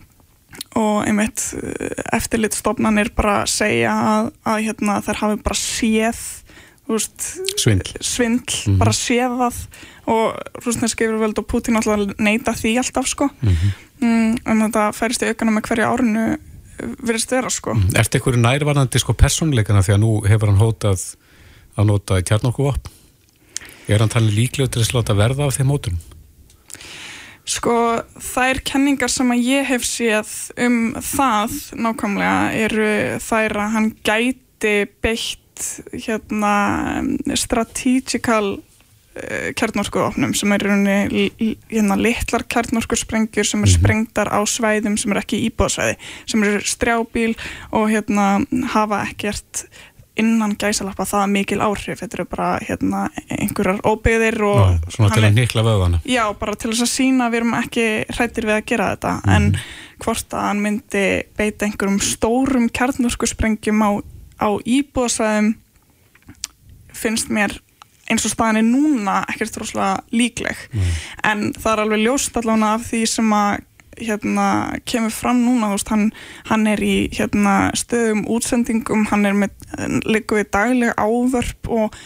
og einmitt eftirlitstofnanir bara segja að, að hérna, þær hafi bara séð veist, Svindl. svindl Mhm. bara séð það og rúsneski yfirvöld og Putin alltaf neita því alltaf sko Mhm. mm, en þetta færist í aukana með hverju árinu virðist vera sko Ertu ykkur nærvarandi sko persónleikana því að nú hefur hann hótað að nota kjarnorkuvopn? Er hann talið líklegur til að sláta verða af þeim mótum? Sko, þær kenningar sem að ég hef séð um það nákvæmlega eru þær að hann gæti beitt hérna strategical uh, kjarnorkuofnum sem er hérna litlar kjarnorkusprengjur sem er sprengtar á svæðum sem er ekki íbúðsvæði sem eru strjábíl og hérna hafa ekkert innan gæsalappa það mikil áhrif. Þetta eru bara hérna einhverjar óbyggðir og Ná, svona til að nikla vöðana. Já, bara til þess að sína að við erum ekki hrættir við að gera þetta. En hvort að hann myndi beita einhverjum stórum kjarnorkusprengjum á, á íbúðsvæðum finnst mér eins og staðan er núna ekkert rosalega líkleg. En það er alveg ljóst allavega af því sem að hérna, kemur fram núna veist, hann, hann er í hérna, stöðum útsendingum, hann er með líka við dagleg ávörp og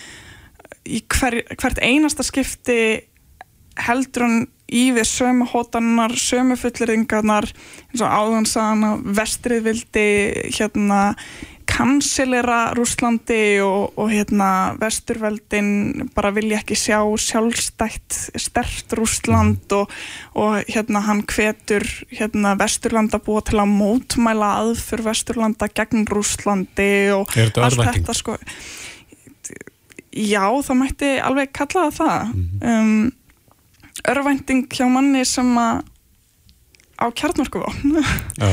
í hver, hvert einasta skipti heldur hann í við sömu hótanar, sömu fulleringarnar eins og áðan sagðan að vestrið vildi hérna kansilera Rúslandi og, og hérna vesturveldin bara vilja ekki sjá sjálfstætt stert Rúsland og, og hérna hann hvetur hérna vesturlanda búa til að mótmæla aðfyr vesturlanda gegn Rúslandi og þetta allt örvænting? þetta sko Já, það mætti alveg kalla það það. Um, örvænting hjá manni sem að á kjarnorkuvopn. Já,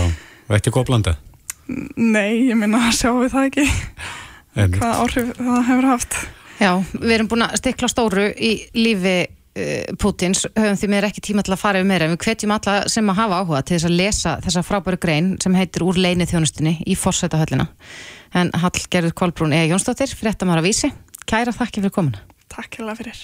og ekki góð blanda. Nei, ég minna að sjáum við það ekki. Einmitt. hvað áhrif það hefur haft. Já, við erum búin að stikla stóru í lífi uh, Pútins, höfum því meður ekki tíma til að fara yfir meira, en við hvetjum alla sem að hafa áhuga til þess að lesa þessa frábæru grein sem heitir úr leini þjónustinni í Forsætahöllina. En Hallgerður Kolbrún E. Jónsdóttir, fréttamara vísi, kæra þakki fyrir komuna. Takk hérlega fyrir.